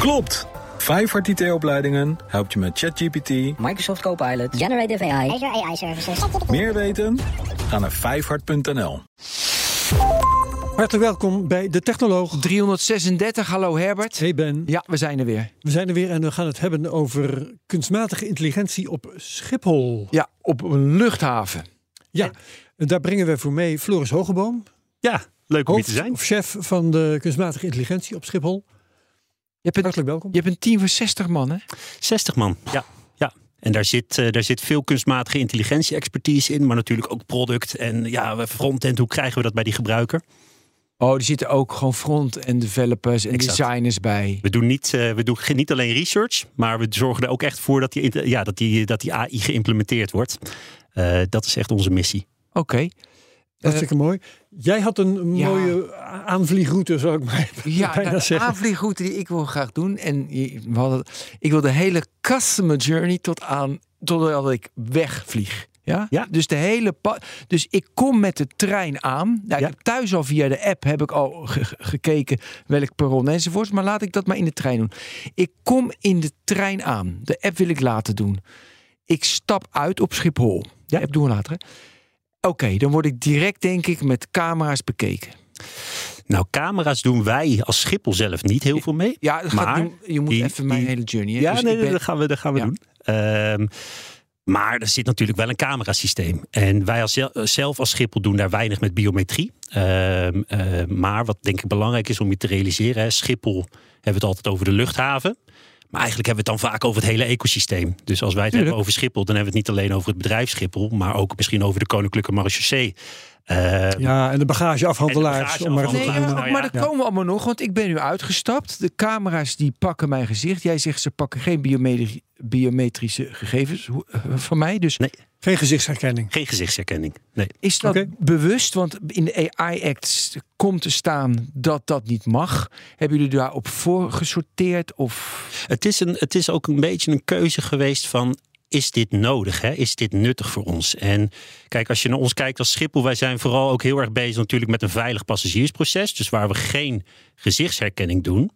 Klopt! Vijfhart IT-opleidingen helpt je met ChatGPT, Microsoft Copilot, Generative AI, Azure AI Services. meer weten? Ga naar vijfhart.nl. Hartelijk welkom bij De Technoloog. 336, hallo Herbert. Hey Ben, Ja, we zijn er weer. we zijn er weer en we gaan het hebben over kunstmatige intelligentie op Schiphol. Ja, op een luchthaven. Ja, en daar brengen we voor mee Floris Hogeboom, Ja, leuk om hier te zijn. of chef van de kunstmatige intelligentie op Schiphol. Je hebt een, Hartelijk welkom. je hebt een team van 60 man, hè? 60 man. Ja, ja. En daar zit, eh, daar zit veel kunstmatige intelligentie-expertise in, maar natuurlijk ook product en ja, frontend. Hoe krijgen we dat bij die gebruiker? Oh, er zitten ook gewoon front- en developers en Exact. designers bij. We doen niet, eh, we doen geen- niet alleen research, maar we zorgen er ook echt voor dat die, ja, dat die, dat die AI geïmplementeerd wordt. Eh, dat is echt onze missie. Oké. Hartstikke mooi. Jij had een ja. mooie aanvliegroute, zou ik maar Ja, bijna de zeggen. aanvliegroute die ik wil graag doen. En we hadden, ik wil de hele customer journey tot aan totdat ik wegvlieg. Ja? Ja. Dus de hele Dus ik kom met de trein aan. Ja, ik Ja. thuis al via de app heb ik al ge- ge- gekeken welk perron enzovoorts. Maar laat ik dat maar in de trein doen. Ik kom in de trein aan. De app wil ik laten doen. Ik stap uit op Schiphol. De Ja. app doen we later. hè. Oké, dan word ik direct denk ik met camera's bekeken. Nou, camera's doen wij als Schiphol zelf niet heel veel mee. Ja, dat Maar je moet die- even mijn die- hele journey. hè. Ja, Dus nee, ben- dat gaan we, dat gaan we Ja. doen. Ehm, maar er zit natuurlijk wel een camerasysteem. En wij als, zel- zelf als Schiphol doen daar weinig met biometrie. Ehm, eh, maar wat denk ik belangrijk is om je te realiseren. Hè, Schiphol hebben we het altijd over de luchthaven. Maar eigenlijk hebben we het dan vaak over het hele ecosysteem. Dus als wij het Tuurlijk. hebben over Schiphol, dan hebben we het niet alleen over het bedrijf Schiphol, maar ook misschien over de Koninklijke Marechaussee. Ehm, Ja, en de bagageafhandelaars. De om maar even Nee, te bagageafhandelaars. noemen. maar, maar ja. dat komen we allemaal nog, want ik ben nu uitgestapt. De camera's die pakken mijn gezicht. Jij zegt ze pakken geen biometri- biometrische gegevens eh, van mij. Dus Nee, Geen gezichtsherkenning. geen gezichtsherkenning. Nee. is dat bewust? Want in de AI-act komt te staan dat dat niet mag. Hebben jullie daarop voor gesorteerd? Of... Het is, een, het is ook een beetje een keuze geweest van... Is dit nodig? Hè? Is dit nuttig voor ons? En kijk, als je naar ons kijkt als Schiphol... wij zijn vooral ook heel erg bezig natuurlijk met een veilig passagiersproces. Dus waar we geen gezichtsherkenning doen...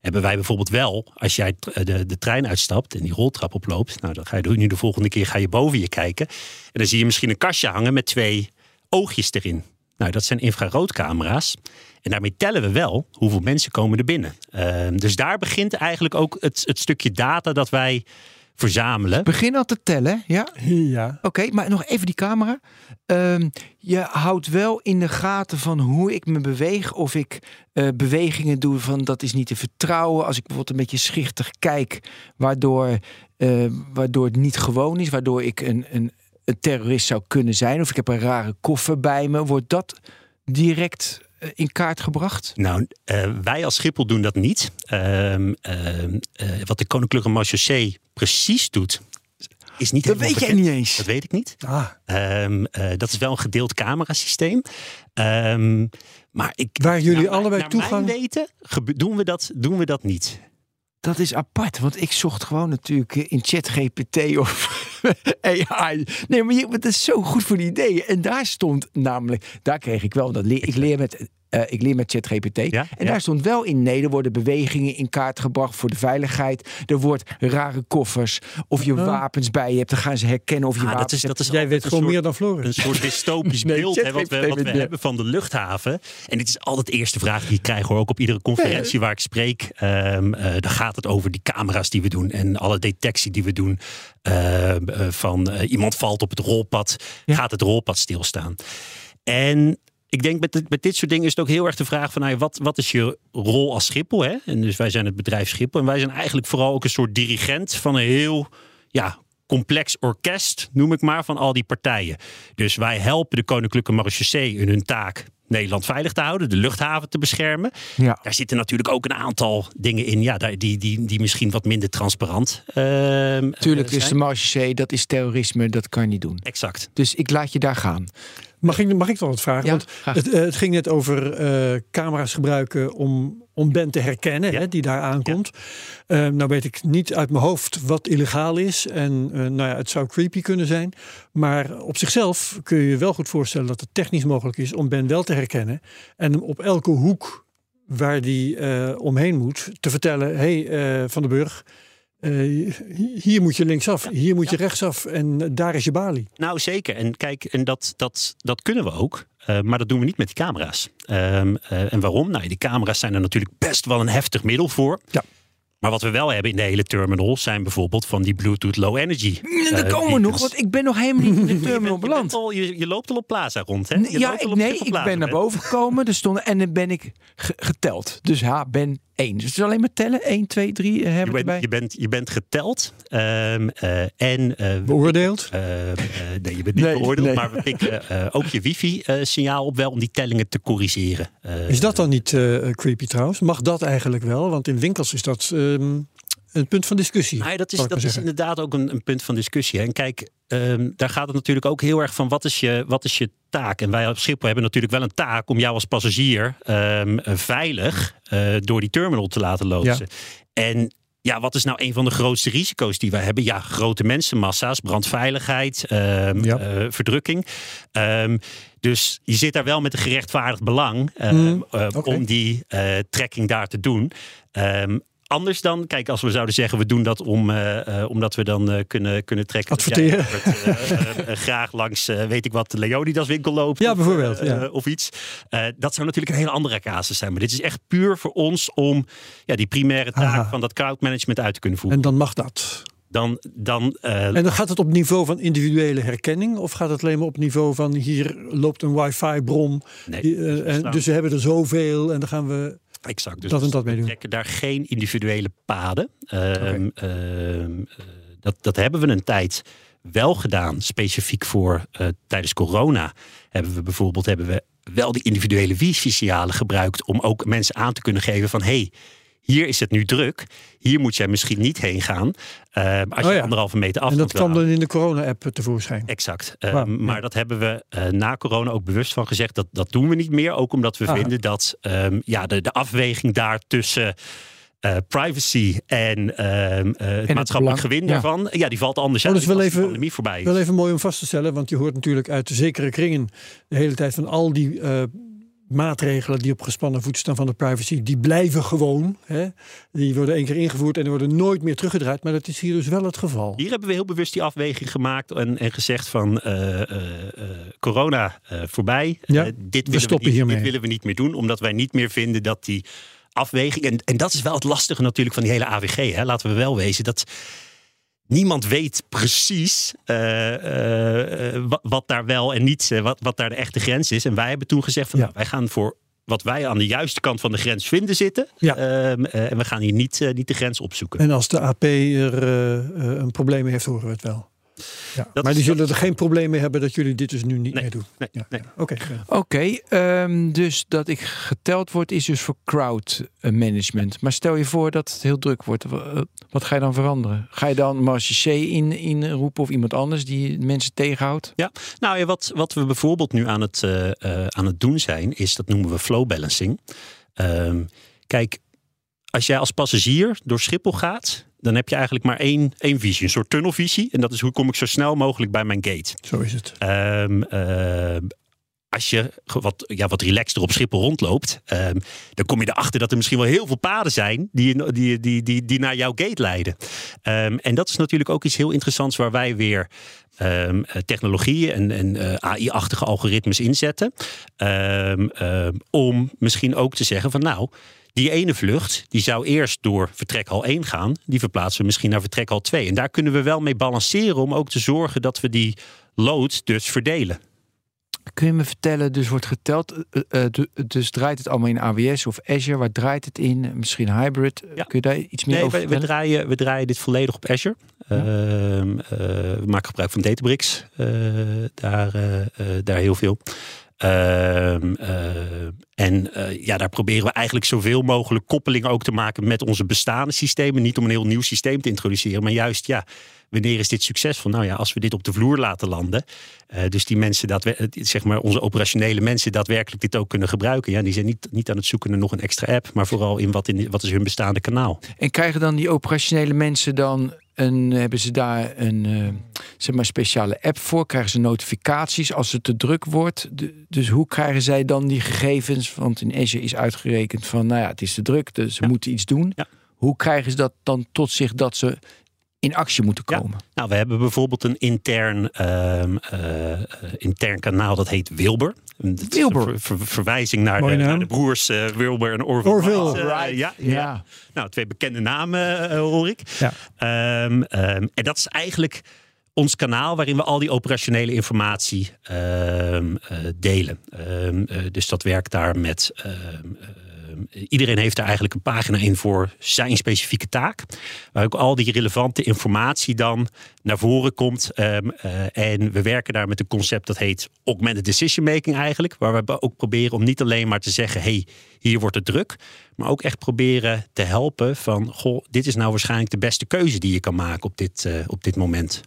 hebben wij bijvoorbeeld wel, als jij t- de, de trein uitstapt... en die roltrap oploopt... nou, dan ga je nu de volgende keer ga je boven je kijken... en dan zie je misschien een kastje hangen met twee oogjes erin. Nou, dat zijn infraroodcamera's. En daarmee tellen we wel hoeveel mensen komen er binnen. Ehm, dus daar begint eigenlijk ook het, het stukje data dat wij verzamelen. Begin al te tellen, ja? Ja. Oké, maar nog even die camera. Ehm, je houdt wel in de gaten van hoe ik me beweeg. Of ik eh, bewegingen doe van dat is niet te vertrouwen. Als ik bijvoorbeeld een beetje schichtig kijk, waardoor, eh, waardoor het niet gewoon is. Waardoor ik een, een, een terrorist zou kunnen zijn. Of ik heb een rare koffer bij me. Wordt dat direct eh, in kaart gebracht? Nou, eh, wij als Schiphol doen dat niet. Ehm, ehm, eh, wat de Koninklijke Marechaussee precies doet, is niet Dat weet jij niet eens. Dat weet ik niet. Ah, Ehm, eh, dat is wel een gedeeld camerasysteem. Ehm, maar ik, Waar jullie allebei naar toegang- mijn weten doen we, dat, doen we dat niet. Dat is apart, want ik zocht gewoon natuurlijk eh, in ChatGPT of AI. Nee, maar het is zo goed voor die ideeën. En daar stond namelijk, daar kreeg ik wel, dat leer, ik leer met, eh, ik leer met ChatGPT. Ja, en ja. daar stond wel in, nee, er worden bewegingen in kaart gebracht voor de veiligheid. Er wordt rare koffers of je wapens bij je hebt. Dan gaan ze herkennen of je Ah, wapens dat is, dat is jij weet gewoon soort- meer dan Floris. een soort dystopisch Nee, beeld hè, wat we, wat we hebben van de luchthaven. En dit is altijd de eerste vraag die ik krijg hoor, ook op iedere conferentie waar ik spreek. Ehm eh, dan gaat het over die camera's die we doen en alle detectie die we doen. Ehm, eh, van iemand valt op het rolpad, Ja. gaat het rolpad stilstaan. En ik denk met, dit- met dit soort dingen is het ook heel erg de vraag van nou, wat, wat is je rol als Schiphol? Hè? En dus wij zijn het bedrijf Schiphol en wij zijn eigenlijk vooral ook een soort dirigent van een heel ja, complex orkest, noem ik maar, van al die partijen. Dus wij helpen de Koninklijke Marechaussee in hun taak Nederland veilig te houden, de luchthaven te beschermen. Ja. Daar zitten natuurlijk ook een aantal dingen in, ja, die, die, die misschien wat minder transparant ehm, Tuurlijk is de marge dat is terrorisme, dat kan je niet doen. Exact. Dus ik laat je daar gaan. Mag ik, mag ik toch wat vragen? Ja, Want het, eh, het ging net over eh, camera's gebruiken om, om Ben te herkennen, Ja. hè, die daar aankomt. Eh, nou weet ik niet uit mijn hoofd wat illegaal is. En eh, nou ja, het zou creepy kunnen zijn. Maar op zichzelf kun je je wel goed voorstellen dat het technisch mogelijk is om Ben wel te herkennen. En hem op elke hoek waar die omheen moet, te vertellen: hé, hey, Van den Burg. Uh, hier moet je linksaf, hier moet je rechtsaf en daar is je balie. Nou zeker. En kijk, en dat, dat, dat kunnen we ook. Uh, maar dat doen we niet met die camera's. Um, uh, en waarom? Nou, die camera's zijn er natuurlijk best wel een heftig middel voor. Ja. Maar wat we wel hebben in de hele terminal zijn bijvoorbeeld van die Bluetooth Low Energy. Nee, daar komen we nog, want ik ben nog helemaal niet in de terminal beland. Je, al, je, je, loopt al op Plaza rond, hè? Je ja, ik, nee, ik ben naar boven gekomen er stonden, en dan ben ik geteld. Dus ja, ben één. Dus het is alleen maar tellen. 1, 2, 3 uh, hebben je bent, je bent, je bent geteld um, uh, en... Uh, beoordeeld? nee, je bent niet nee, beoordeeld, nee. maar we pikken ook je wifi-signaal op wel om die tellingen te corrigeren. is dat dan niet creepy trouwens? Mag dat eigenlijk wel? Want in winkels is dat... Um, een punt van discussie. Ja, dat is, dat is inderdaad ook een, een, punt van discussie. En kijk, um, daar gaat het natuurlijk ook heel erg van wat is je, wat is je taak? En wij op Schiphol hebben natuurlijk wel een taak om jou als passagier um, veilig uh, door die terminal te laten loodsen. Ja. En ja, wat is nou een van de grootste risico's die wij hebben? Ja, grote mensenmassa's, brandveiligheid, um, ja. uh, verdrukking. Um, dus je zit daar wel met een gerechtvaardigd belang uh, mm, uh, okay. om die trekking daar te doen. Anders dan, kijk, als we zouden zeggen, we doen dat om, uh, uh, omdat we dan uh, kunnen, kunnen trekken. Adverteren. graag langs, weet ik wat, Leonidas winkel lopen. Ja, of, bijvoorbeeld. Ja. of iets. dat zou natuurlijk een hele andere casus zijn. Maar dit is echt puur voor ons om ja, die primaire taak Aha. van dat crowd management uit te kunnen voeren. En dan mag dat. Dan, dan, en dan gaat het op niveau van individuele herkenning? Of gaat het alleen maar op niveau van hier loopt een wifi-bron? Nee, en dus we hebben er zoveel en dan gaan we Exact. Dus dat en dat mee we doen. trekken daar geen individuele paden. Uh, okay. uh, dat, dat hebben we een tijd wel gedaan, specifiek voor uh, tijdens corona. Hebben we bijvoorbeeld hebben we wel die individuele wifi-signalen gebruikt om ook mensen aan te kunnen geven van hey, hier is het nu druk. Hier moet jij misschien niet heen gaan. Uh, als je oh ja. anderhalve meter afstand En dat kwam dan in de corona-app tevoorschijn. Exact. Uh, wow. Maar ja. dat hebben we uh, na corona ook bewust van gezegd. Dat, dat doen we niet meer. Ook omdat we vinden dat um, ja, de, de afweging daar tussen... Uh, privacy en, uh, uh, het en maatschappelijk gewin ja. daarvan, ja, die valt anders Oh, uit dus wel even- de pandemie voorbij is. Wel even mooi om vast te stellen, want je hoort natuurlijk uit de zekere kringen de hele tijd van al die eh, maatregelen die op gespannen voet staan van de privacy, die blijven gewoon. Hè? Die worden één keer ingevoerd en die worden nooit meer teruggedraaid. Maar dat is hier dus wel het geval. Hier hebben we heel bewust die afweging gemaakt en, en gezegd van uh, uh, corona uh, voorbij. Ja, dit, we willen we, stoppen niet, hiermee. dit willen we niet meer doen, omdat wij niet meer vinden dat die afweging. En, en dat is wel het lastige natuurlijk van die hele AVG. Hè? Laten we wel wezen dat niemand weet precies uh, uh, wat, wat, daar wel en niet, uh, wat, wat daar de echte grens is. En wij hebben toen gezegd van Ja. nou, wij gaan voor wat wij aan de juiste kant van de grens vinden zitten. Ja. Ehm, eh, en we gaan hier niet, eh, niet de grens opzoeken. En als de AP er eh, eh, een probleem heeft, horen we het wel. Ja. Maar die zullen dat er geen probleem mee hebben dat jullie dit dus nu niet Nee, meer doen. nee, Ja, nee. ja. Oké. Oké, ehm, dus dat ik geteld word is dus voor crowd eh, management. Maar stel je voor dat het heel druk wordt. Eh, Wat ga je dan veranderen? Ga je dan Marche C in, inroepen of iemand anders die mensen tegenhoudt? Nou ja, wat, wat we bijvoorbeeld nu aan het, eh, eh, aan het doen zijn, is dat noemen we flow balancing. Ehm, kijk, als jij als passagier door Schiphol gaat, dan heb je eigenlijk maar één, één visie, een soort tunnelvisie. En dat is hoe kom ik zo snel mogelijk bij mijn gate. Zo is het. Ehm, ehm, als je wat, ja, wat relaxter op Schiphol rondloopt, ehm, dan kom je erachter dat er misschien wel heel veel paden zijn die, die, die, die, die naar jouw gate leiden. En dat is natuurlijk ook iets heel interessants waar wij weer eh, technologieën en, en eh, AI-achtige algoritmes inzetten. Om misschien ook te zeggen van nou, die ene vlucht, die zou eerst door vertrekhal 1 gaan. Die verplaatsen we misschien naar vertrekhal 2. En daar kunnen we wel mee balanceren om ook te zorgen dat we die load dus verdelen. Kun je me vertellen, dus wordt geteld, eh, eh, du- dus draait het allemaal in AWS of Azure? Waar draait het in? Misschien hybrid? Ja. Kun je daar iets meer Nee, over we, we, vertellen? draaien, we draaien dit volledig op Azure. Ja. Ehm, eh, we maken gebruik van Databricks. eh, daar, eh, eh, daar heel veel. Ehm, eh, en eh, ja, daar proberen we eigenlijk zoveel mogelijk koppelingen ook te maken met onze bestaande systemen. Niet om een heel nieuw systeem te introduceren, maar juist ja, wanneer is dit succesvol? Nou ja, als we dit op de vloer laten landen. eh, dus die mensen, dat zeg maar onze operationele mensen daadwerkelijk dit ook kunnen gebruiken. Ja, die zijn niet, niet aan het zoeken naar nog een extra app, maar vooral in wat, in wat is hun bestaande kanaal. En krijgen dan die operationele mensen dan En hebben ze daar een eh, zeg maar speciale app voor? Krijgen ze notificaties als het te druk wordt? De- dus hoe krijgen zij dan die gegevens? Want in Azure is uitgerekend van, nou ja, het is te druk, dus ze moeten iets doen. Ja. Hoe krijgen ze dat dan tot zich dat ze in actie moeten Ja. komen? Nou, we hebben bijvoorbeeld een intern, ehm, eh, eh, intern kanaal dat heet Wilber. En dat Wilber. Ver- ver- verwijzing naar de, naam. naar de broers eh, Wilber en Orville. Orville. Eh, ja, ja. Ja. Nou, twee bekende namen eh, hoor ik. Ja. Ehm, ehm, en dat is eigenlijk ons kanaal waarin we al die operationele informatie eh, delen. Eh, dus dat werkt daar met. Ehm, iedereen heeft daar eigenlijk een pagina in voor zijn specifieke taak. Waar ook al die relevante informatie dan naar voren komt. Ehm, eh, en we werken daar met een concept dat heet augmented decision making eigenlijk. Waar we ook proberen om niet alleen maar te zeggen: hey, hier wordt het druk. Maar ook echt proberen te helpen van: goh, dit is nou waarschijnlijk de beste keuze die je kan maken op dit, eh, op dit moment.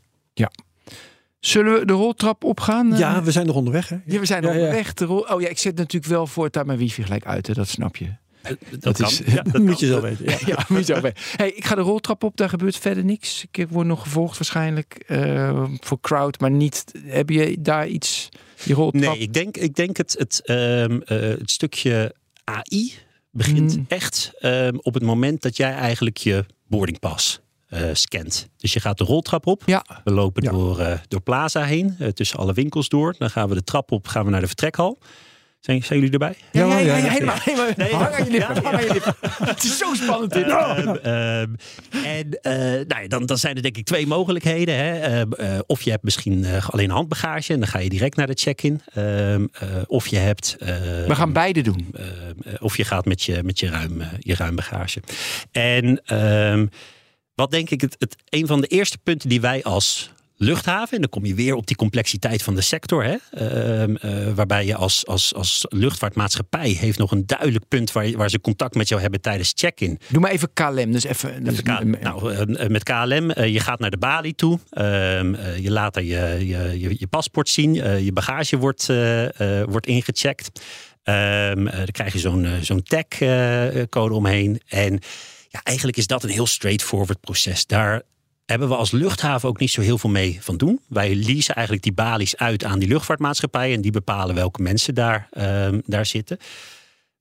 Zullen we de roltrap opgaan? Eh, Ja, we zijn nog onderweg. Hè? Ja, we zijn Ja, nog ja. weg. De rol... Oh ja, ik zet natuurlijk wel voortaan mijn wifi gelijk uit. Hè, dat snap je. Eh, Dat, is- Ja, dat moet je zo weten. Ja. Ja, moet je zo bij. Hey, ik ga de roltrap op. Daar gebeurt verder niks. Ik word nog gevolgd waarschijnlijk eh, voor crowd, maar niet. Heb je daar iets? Die roltrap? Nee, ik denk, ik denk het, het, ehm, eh, het stukje AI begint Mm. echt ehm, op het moment dat jij eigenlijk je boardingpas eh, scant. Dus je gaat de roltrap op. Ja. We lopen Ja. door, eh, door Plaza heen, eh, tussen alle winkels door. Dan gaan we de trap op, gaan we naar de vertrekhal. Zijn, zijn jullie erbij? Ja, ja, Ja, ja, ja, ja. helemaal. helemaal. Nee, hang aan je lippen. ja, hang aan je lippen. Het is zo spannend dit. Ehm, ehm, en eh, nou ja, dan, dan zijn er denk ik twee mogelijkheden. Hè. Ehm, eh, of je hebt misschien eh, alleen handbagage en dan ga je direct naar de check-in. Ehm, eh, of je hebt. We gaan beide doen. Of je gaat met je, met je, ruim, eh, je ruim bagage. En ehm, wat denk ik het, het een van de eerste punten die wij als luchthaven, en dan kom je weer op die complexiteit van de sector, hè, ehm, eh, waarbij je als, als, als luchtvaartmaatschappij heeft nog een duidelijk punt waar, je- waar ze contact met jou hebben tijdens check-in. Doe maar even KLM. Dus even. Met, K- nou, eh, met KLM, eh, je gaat naar de balie toe. Ehm, eh, je laat daar je, je, je, je paspoort zien. eh, je bagage wordt, eh, eh, wordt ingecheckt. Ehm, eh, dan krijg je zo'n eh, zo'n tag-code omheen. En ja, eigenlijk is dat een heel straightforward proces. Daar hebben we als luchthaven ook niet zo heel veel mee van doen. Wij leasen eigenlijk die balies uit aan die luchtvaartmaatschappijen. En die bepalen welke mensen daar, ehm, daar zitten.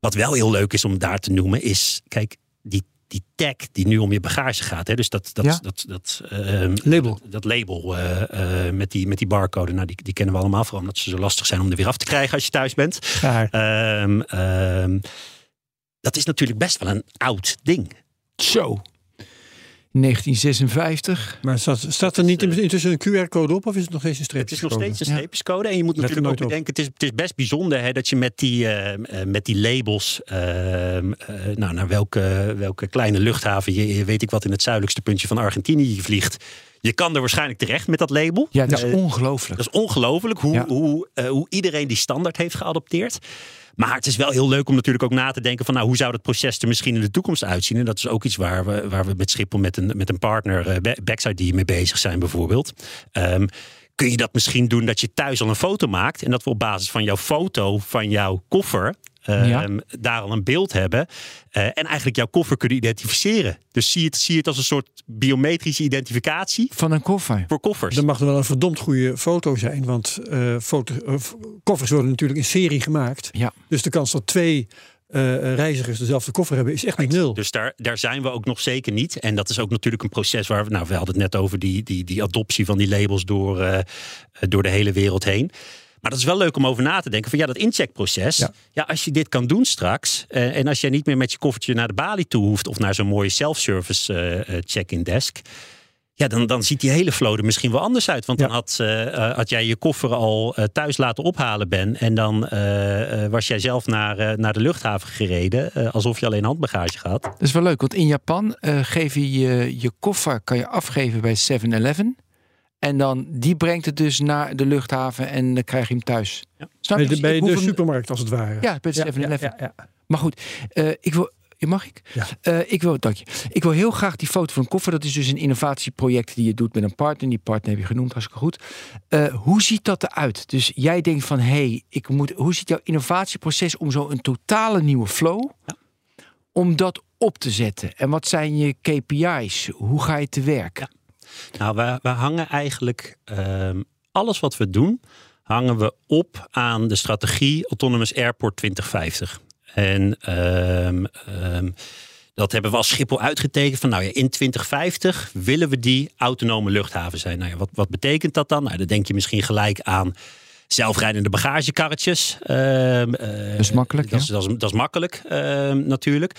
Wat wel heel leuk is om daar te noemen is... Kijk, die, die tag die nu om je bagage gaat. Hè, dus dat, dat, Ja. dat, dat, ehm, Label. dat label eh, eh, met, die, met die barcode. Nou, die, die kennen we allemaal. Vooral omdat ze zo lastig zijn om er weer af te krijgen als je thuis bent. Ehm, ehm, dat is natuurlijk best wel een oud ding. Zo. 1956. Maar staat, staat er niet intussen een QR-code op of is het nog steeds een streep? Het is nog steeds een Ja. streepjescode. En je moet Let natuurlijk ook bedenken, het is, het is best bijzonder hè, dat je met die, eh, eh, met die labels, ehm, eh, nou, naar welke, welke kleine luchthaven je, weet ik wat in het zuidelijkste puntje van Argentinië je vliegt. Je kan er waarschijnlijk terecht met dat label. Ja, dat is ongelooflijk. Dat is ongelooflijk hoe, Ja. hoe, hoe iedereen die standaard heeft geadopteerd. Maar het is wel heel leuk om natuurlijk ook na te denken van nou, hoe zou dat proces er misschien in de toekomst uitzien? En dat is ook iets waar we, waar we met Schiphol met een, met een partner, eh, Ba- Backside, die mee bezig zijn bijvoorbeeld. Ehm, kun je dat misschien doen dat je thuis al een foto maakt en dat we op basis van jouw foto van jouw koffer Ja. daar al een beeld hebben eh, en eigenlijk jouw koffer kunnen identificeren. Dus zie het, zie het als een soort biometrische identificatie Van een koffer. voor koffers. Dat mag er wel een verdomd goede foto zijn, want eh, foto, eh, koffers worden natuurlijk in serie gemaakt. Ja. Dus de kans dat twee eh, reizigers dezelfde koffer hebben is echt niet nul. Dus daar, daar zijn we ook nog zeker niet. En dat is ook natuurlijk een proces waar we, nou, we hadden het net over die, die, die adoptie van die labels door, eh, door de hele wereld heen. Maar dat is wel leuk om over na te denken. Van ja, dat incheckproces. Ja. Ja. als je dit kan doen straks. eh, en als jij niet meer met je koffertje naar de balie toe hoeft. Of naar zo'n mooie self-service eh, eh, check-in desk. Ja, dan, dan ziet die hele flow er misschien wel anders uit. Want dan had, had jij je koffer al thuis laten ophalen, Ben. En dan was jij zelf naar, naar de luchthaven gereden. alsof je alleen handbagage had. Dat is wel leuk, want in Japan geef je, je je koffer kan je afgeven bij 7-Eleven. En dan die brengt het dus naar de luchthaven en dan krijg je hem thuis. Ja. Snap je? Bij de, Dus supermarkt als het ware. Ja, bij de Ja, 7-Eleven. ja, ja, ja. Maar goed, eh, ik wil. Mag ik? Ja. Eh, ik wil, dank je. Ik wil heel graag die foto van een koffer. Dat is dus een innovatieproject die je doet met een partner. Die partner heb je genoemd, hartstikke goed. Eh, hoe ziet dat eruit? Dus jij denkt van, hé, hey, ik moet. Hoe ziet jouw innovatieproces om zo een totale nieuwe flow, om dat op te zetten? En wat zijn je KPI's? Hoe ga je te werk? Ja. Nou, we, we hangen eigenlijk ehm, alles wat we doen, hangen we op aan de strategie Autonomous Airport 2050. En ehm, ehm, dat hebben we als Schiphol uitgetekend van nou ja, in 2050 willen we die autonome luchthaven zijn. Nou ja, wat, wat betekent dat dan? Nou, dan denk je misschien gelijk aan zelfrijdende bagagekarretjes. Eh, Dat is makkelijk, Dat, is, dat, is, dat is makkelijk natuurlijk.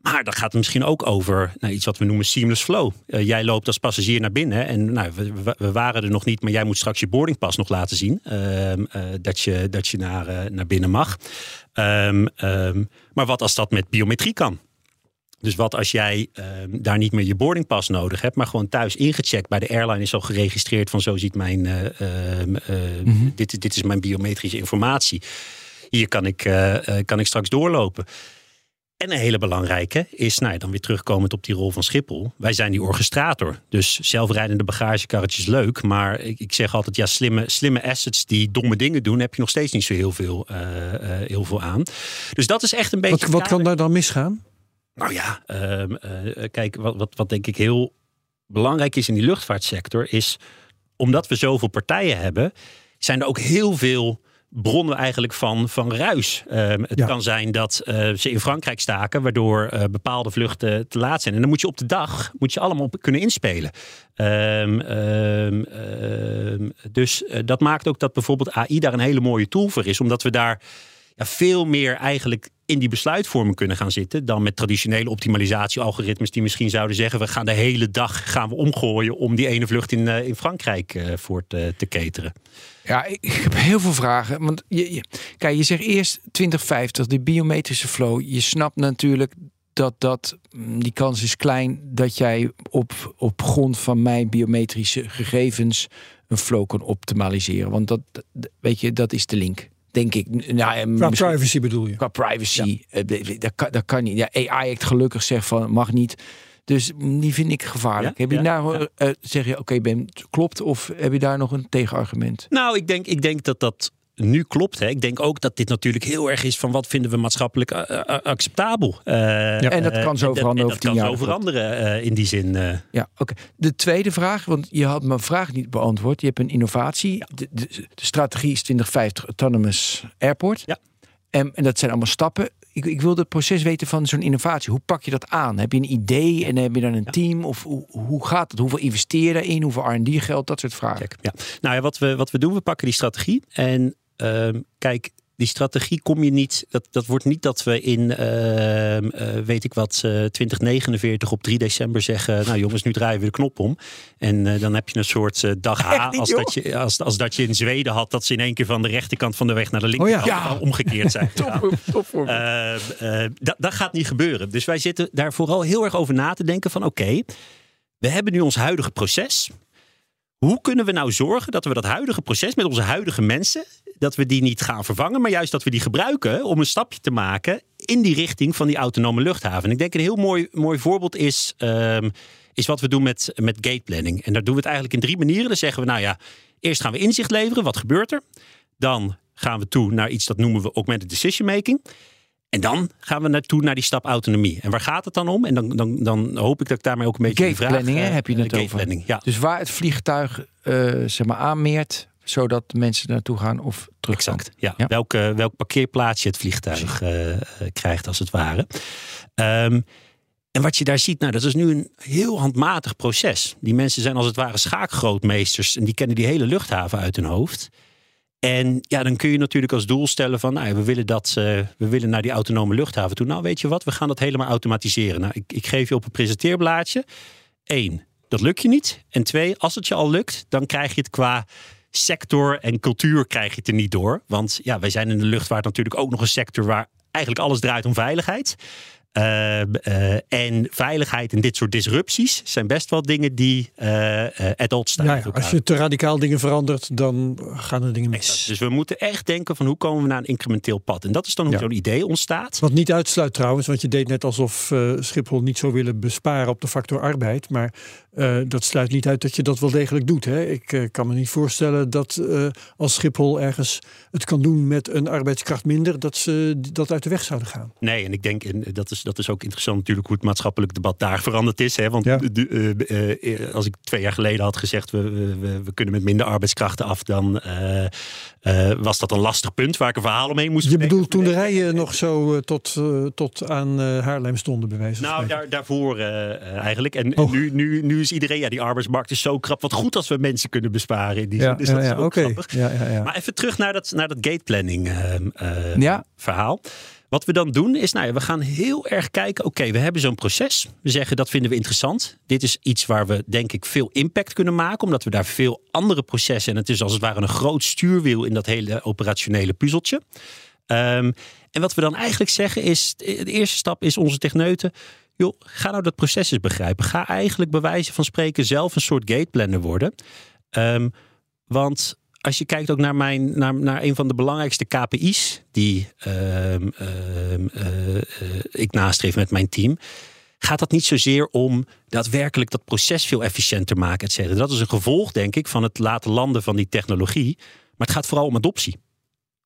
Maar dat gaat misschien ook over nou, iets wat we noemen seamless flow. Eh, jij loopt als passagier naar binnen en nou, we, waren er nog niet, maar jij moet straks je boardingpas nog laten zien. ehm, eh, dat je, dat je naar, eh, naar binnen mag. Ehm, ehm, maar wat als dat met biometrie kan? Dus wat als jij daar niet meer je boardingpas nodig hebt, maar gewoon thuis ingecheckt bij de airline is al geregistreerd van zo ziet mijn, ehm, eh, dit, dit is mijn biometrische informatie. Hier kan ik, kan ik straks doorlopen. En een hele belangrijke is, nou ja, dan weer terugkomend op die rol van Schiphol. Wij zijn die orchestrator. Dus zelfrijdende bagagekarretjes leuk. Maar ik, ik zeg altijd, ja, slimme, slimme assets die domme dingen doen, heb je nog steeds niet zo heel veel, eh, eh, heel veel aan. Dus dat is echt een beetje. Wat, wat kan daar dan misgaan? Nou ja, ehm, eh, kijk, wat, wat, wat denk ik heel belangrijk is in die luchtvaartsector, is omdat we zoveel partijen hebben, zijn er ook heel veel bronnen eigenlijk van, van ruis. Ehm, het Ja. kan zijn dat eh, ze in Frankrijk staken, waardoor eh, bepaalde vluchten te laat zijn. En dan moet je op de dag moet je allemaal op kunnen inspelen. Ehm, ehm, dus eh, dat maakt ook dat bijvoorbeeld AI daar een hele mooie tool voor is, omdat we daar ja, veel meer eigenlijk in die besluitvorming kunnen gaan zitten dan met traditionele optimalisatie-algoritmes die misschien zouden zeggen we gaan de hele dag gaan we omgooien om die ene vlucht in, eh, in Frankrijk eh, voor te, te cateren. Ja, ik, heb heel veel vragen. Want je, je- kijk, je zegt eerst 2050, de biometrische flow. Je snapt natuurlijk dat, dat mm, die kans is klein dat jij op, op grond van mijn biometrische gegevens een flow kan optimaliseren. Want dat- weet je, dat is de link. Denk ik. Nou, ja, Qua privacy bedoel je? Qua privacy. eh, Dat, kan, dat kan niet. Ja, AI heeft gelukkig zegt van mag niet. Dus die vind ik gevaarlijk. Ja, heb je ja, nou, eh, zeg je, oké, Ben, klopt? Of heb je daar nog een tegenargument? Nou, ik denk, ik denk dat dat nu klopt. Hè. Ik denk ook dat dit natuurlijk heel erg is van wat vinden we maatschappelijk eh, eh, acceptabel. Eh, En dat kan zo veranderen en over Dat tien kan jaar, zo veranderen in die zin. Ja, oké. De tweede vraag, want je had mijn vraag niet beantwoord. Je hebt een innovatie. De, de, de strategie is 2050 Autonomous Airport. Ja. En, en dat zijn allemaal stappen. Ik, ik wil het proces weten van zo'n innovatie. Hoe pak je dat aan? Heb je een idee en heb je dan een team? Of hoe, hoe gaat het? Hoeveel investeer je daarin? Hoeveel R&D geld? Dat soort vragen. Kijk, ja. Nou ja, wat we, wat we doen, we pakken die strategie. En ehm, kijk, die strategie kom je niet. Dat, dat wordt niet dat we in, ehm, eh, weet ik wat, eh 2049 op 3 december zeggen. Nou jongens, nu draaien we de knop om. En eh, dan heb je een soort dag niet, als, dat je, als, als dat je in Zweden had, dat ze in één keer van de rechterkant van de weg naar de linkerkant ja. omgekeerd zijn. Top, top eh, dat, dat gaat niet gebeuren. Dus wij zitten daar vooral heel erg over na te denken van oké, we hebben nu ons huidige proces. Hoe kunnen we nou zorgen dat we dat huidige proces met onze huidige mensen, dat we die niet gaan vervangen, maar juist dat we die gebruiken om een stapje te maken in die richting van die autonome luchthaven. En ik denk een heel mooi, mooi voorbeeld is, ehm, is wat we doen met, met gate planning. En daar doen we het eigenlijk in drie manieren. Dan zeggen we, nou ja, eerst gaan we inzicht leveren, wat gebeurt er? Dan gaan we toe naar iets dat noemen we augmented decision making. En dan gaan we naartoe naar die stap autonomie. En waar gaat het dan om? En dan, dan, dan hoop ik dat ik daarmee ook een beetje de vraag... hè, eh, heb je het over. ja. Dus waar het vliegtuig eh, zeg maar aanmeert, zodat mensen naartoe gaan of terug Exact. Ja. Ja. Welke, welk parkeerplaatsje het vliegtuig eh, krijgt, als het ware. Ehm, en wat je daar ziet, nou, dat is nu een heel handmatig proces. Die mensen zijn als het ware schaakgrootmeesters en die kennen die hele luchthaven uit hun hoofd. En ja, dan kun je natuurlijk als doel stellen van, nou, we willen dat, eh, we willen naar die autonome luchthaven toe. Nou, weet je wat, we gaan dat helemaal automatiseren. Nou, ik, ik geef je op een presenteerblaadje. Eén, dat lukt je niet. En twee, als het je al lukt, dan krijg je het qua sector en cultuur krijg je het er niet door. Want ja, wij zijn in de luchtvaart natuurlijk ook nog een sector waar eigenlijk alles draait om veiligheid. Uh, uh, en veiligheid en dit soort disrupties zijn best wel dingen die at odds staan. Ja, ja, als je te radicaal dingen verandert, dan gaan er dingen mis. Exact. Dus we moeten echt denken van hoe komen we naar een incrementeel pad. En dat is dan hoe Ja. zo'n idee ontstaat. Wat niet uitsluit trouwens, want je deed net alsof eh, Schiphol niet zou willen besparen op de factor arbeid. Maar eh, dat sluit niet uit dat je dat wel degelijk doet. Hè? Ik eh, kan me niet voorstellen dat eh, als Schiphol ergens het kan doen met een arbeidskracht minder, dat ze dat uit de weg zouden gaan. Nee, en ik denk, en dat is is, dat is ook interessant natuurlijk hoe het maatschappelijk debat daar veranderd is. Hè? Want Ja. eh, eh, als ik twee jaar geleden had gezegd, we, we, we- kunnen met minder arbeidskrachten af, dan eh, was dat een lastig punt waar ik een verhaal omheen moest Je bedoelt toen de rijen nog zo tot, tot aan Haarlem stonden, van Nou, daar, daarvoor eigenlijk. En, en Oh. nu, nu, nu is iedereen, ja, die arbeidsmarkt is zo krap. Wat goed als we mensen kunnen besparen in die Ja, zin. Dus ja, dat is ook grappig. Maar even terug naar dat, naar dat gateplanning Ja. verhaal. Wat we dan doen is, nou ja, we gaan heel erg kijken. Oké, we hebben zo'n proces. We zeggen dat vinden we interessant. Dit is iets waar we denk ik veel impact kunnen maken, omdat we daar veel andere processen en het is als het ware een groot stuurwiel in dat hele operationele puzzeltje. Ehm, en wat we dan eigenlijk zeggen is, de eerste stap is onze techneuten. Joh, ga nou dat proces eens begrijpen. Ga eigenlijk bij wijze van spreken zelf een soort gateplanner worden. Ehm, want als je kijkt ook naar, mijn, naar, naar een van de belangrijkste KPI's die ehm, ehm, eh, ik nastreef met mijn team, gaat dat niet zozeer om daadwerkelijk dat proces veel efficiënter maken, et cetera. Dat is een gevolg, denk ik, van het laten landen van die technologie. Maar het gaat vooral om adoptie.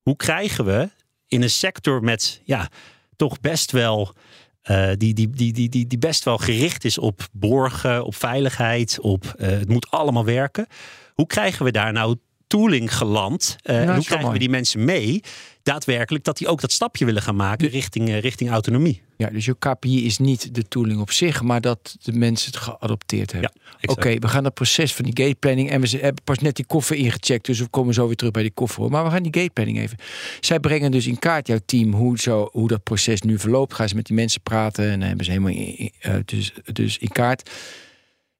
Hoe krijgen we in een sector met ja, toch best wel. eh, die, die, die, die, die, die best wel gericht is op borgen, op veiligheid, op eh, het moet allemaal werken. Hoe krijgen we daar nou tooling geland? Eh, en hoe krijgen we die mensen mee? Daadwerkelijk dat die ook dat stapje willen gaan maken richting, eh, richting autonomie. Ja, dus je KPI is niet de tooling op zich, maar dat de mensen het geadopteerd hebben. Oké, we gaan dat proces van die gateplanning en we hebben pas net die koffer ingecheckt, dus we komen zo weer terug bij die koffer. hoor. Maar we gaan die gateplanning even. Zij brengen dus in kaart jouw team hoe, zo, hoe dat proces nu verloopt. Gaan ze met die mensen praten en dan hebben ze helemaal in, in- eh, dus, dus in kaart.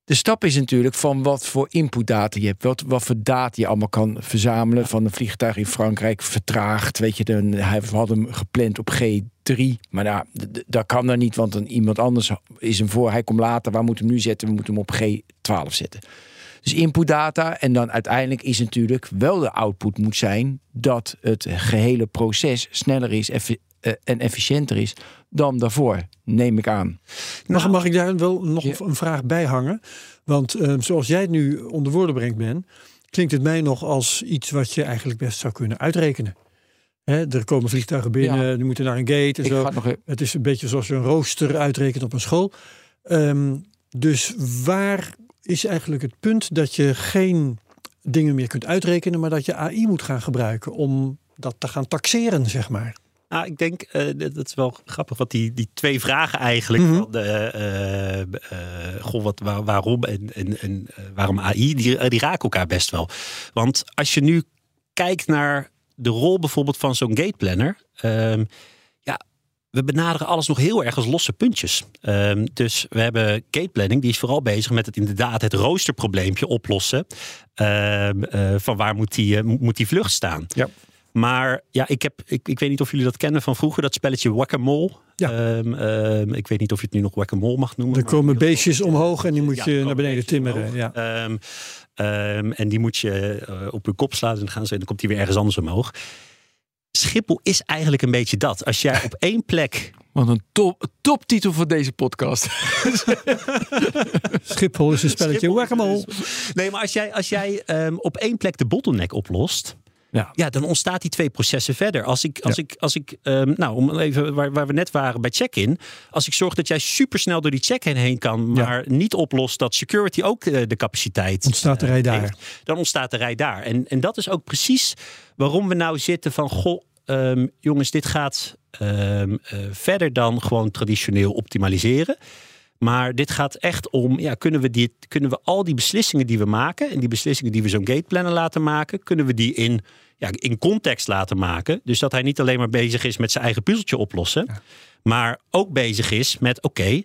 De stap is natuurlijk van wat voor inputdata je hebt. Wat, wat voor data je allemaal kan verzamelen. Van een vliegtuig in Frankrijk vertraagd. Weet je, dan, hij hadden hem gepland op G3. Maar nou, dat kan dan niet, want dan iemand anders is hem voor. Hij komt later. Waar moeten we hem nu zetten? We moeten hem op G12 zetten. Dus inputdata. En dan uiteindelijk is natuurlijk wel de output moet zijn dat het gehele proces sneller is en efficiënter is dan daarvoor, neem ik aan. Mag, mag ik daar wel nog Ja. een vraag bij hangen? Want eh, zoals jij het nu onder woorden brengt, Ben, klinkt het mij nog als iets wat je eigenlijk best zou kunnen uitrekenen. Hè, er komen vliegtuigen binnen, Ja. die moeten naar een gate en Ik zo. nog Het is een beetje zoals je een rooster uitrekent op een school. Ehm, dus waar is eigenlijk het punt dat je geen dingen meer kunt uitrekenen, maar dat je AI moet gaan gebruiken om dat te gaan taxeren, zeg maar? Nou, ik denk, eh, dat is wel grappig, wat die, die twee vragen eigenlijk, van de, eh, goh, wat, waar- waarom en, en, en waarom AI, die, die raken elkaar best wel. Want als je nu kijkt naar de rol bijvoorbeeld van zo'n gateplanner, ehm ja, we benaderen alles nog heel erg als losse puntjes. Ehm, dus we hebben gateplanning, die is vooral bezig met het inderdaad het roosterprobleempje oplossen. Ehm, eh, van waar moet die, moet die vlucht staan? Ja. Maar ja, ik, heb, ik, ik weet niet of jullie dat kennen van vroeger, dat spelletje Whack-A-Mole. Ja. Ehm, ehm, ik weet niet of je het nu nog Whack-A-Mole mag noemen. Er komen beestjes omhoog en die moet Ja, je naar beneden timmeren. omhoog. Ja. Ehm, ehm, en die moet je op hun kop slaan en dan, gaan ze, en dan komt hij weer ergens anders omhoog. Schiphol is eigenlijk een beetje dat. Als jij op één plek Wat een top, toptitel voor deze podcast. Schiphol is een spelletje whack-a-mole. Nee, maar als jij, als jij ehm, op één plek de bottleneck oplost. Ja. Ja, dan ontstaat die twee processen verder. Als ik, als ik, als ik ehm, nou, om even waar, waar we net waren bij check-in. Als ik zorg dat jij supersnel door die check-in heen kan, Ja. maar niet oplost dat security ook eh, de capaciteit. Ontstaat de rij eh, daar. heeft, dan ontstaat de rij daar. En, en dat is ook precies waarom we nou zitten van, goh, ehm, jongens, dit gaat ehm, eh, verder dan gewoon traditioneel optimaliseren. Maar dit gaat echt om, ja, kunnen, we dit, kunnen we al die beslissingen die we maken... en die beslissingen die we zo'n gateplanner laten maken... kunnen we die in, ja, in context laten maken. Dus dat hij niet alleen maar bezig is met zijn eigen puzzeltje oplossen... maar ook bezig is met, oké,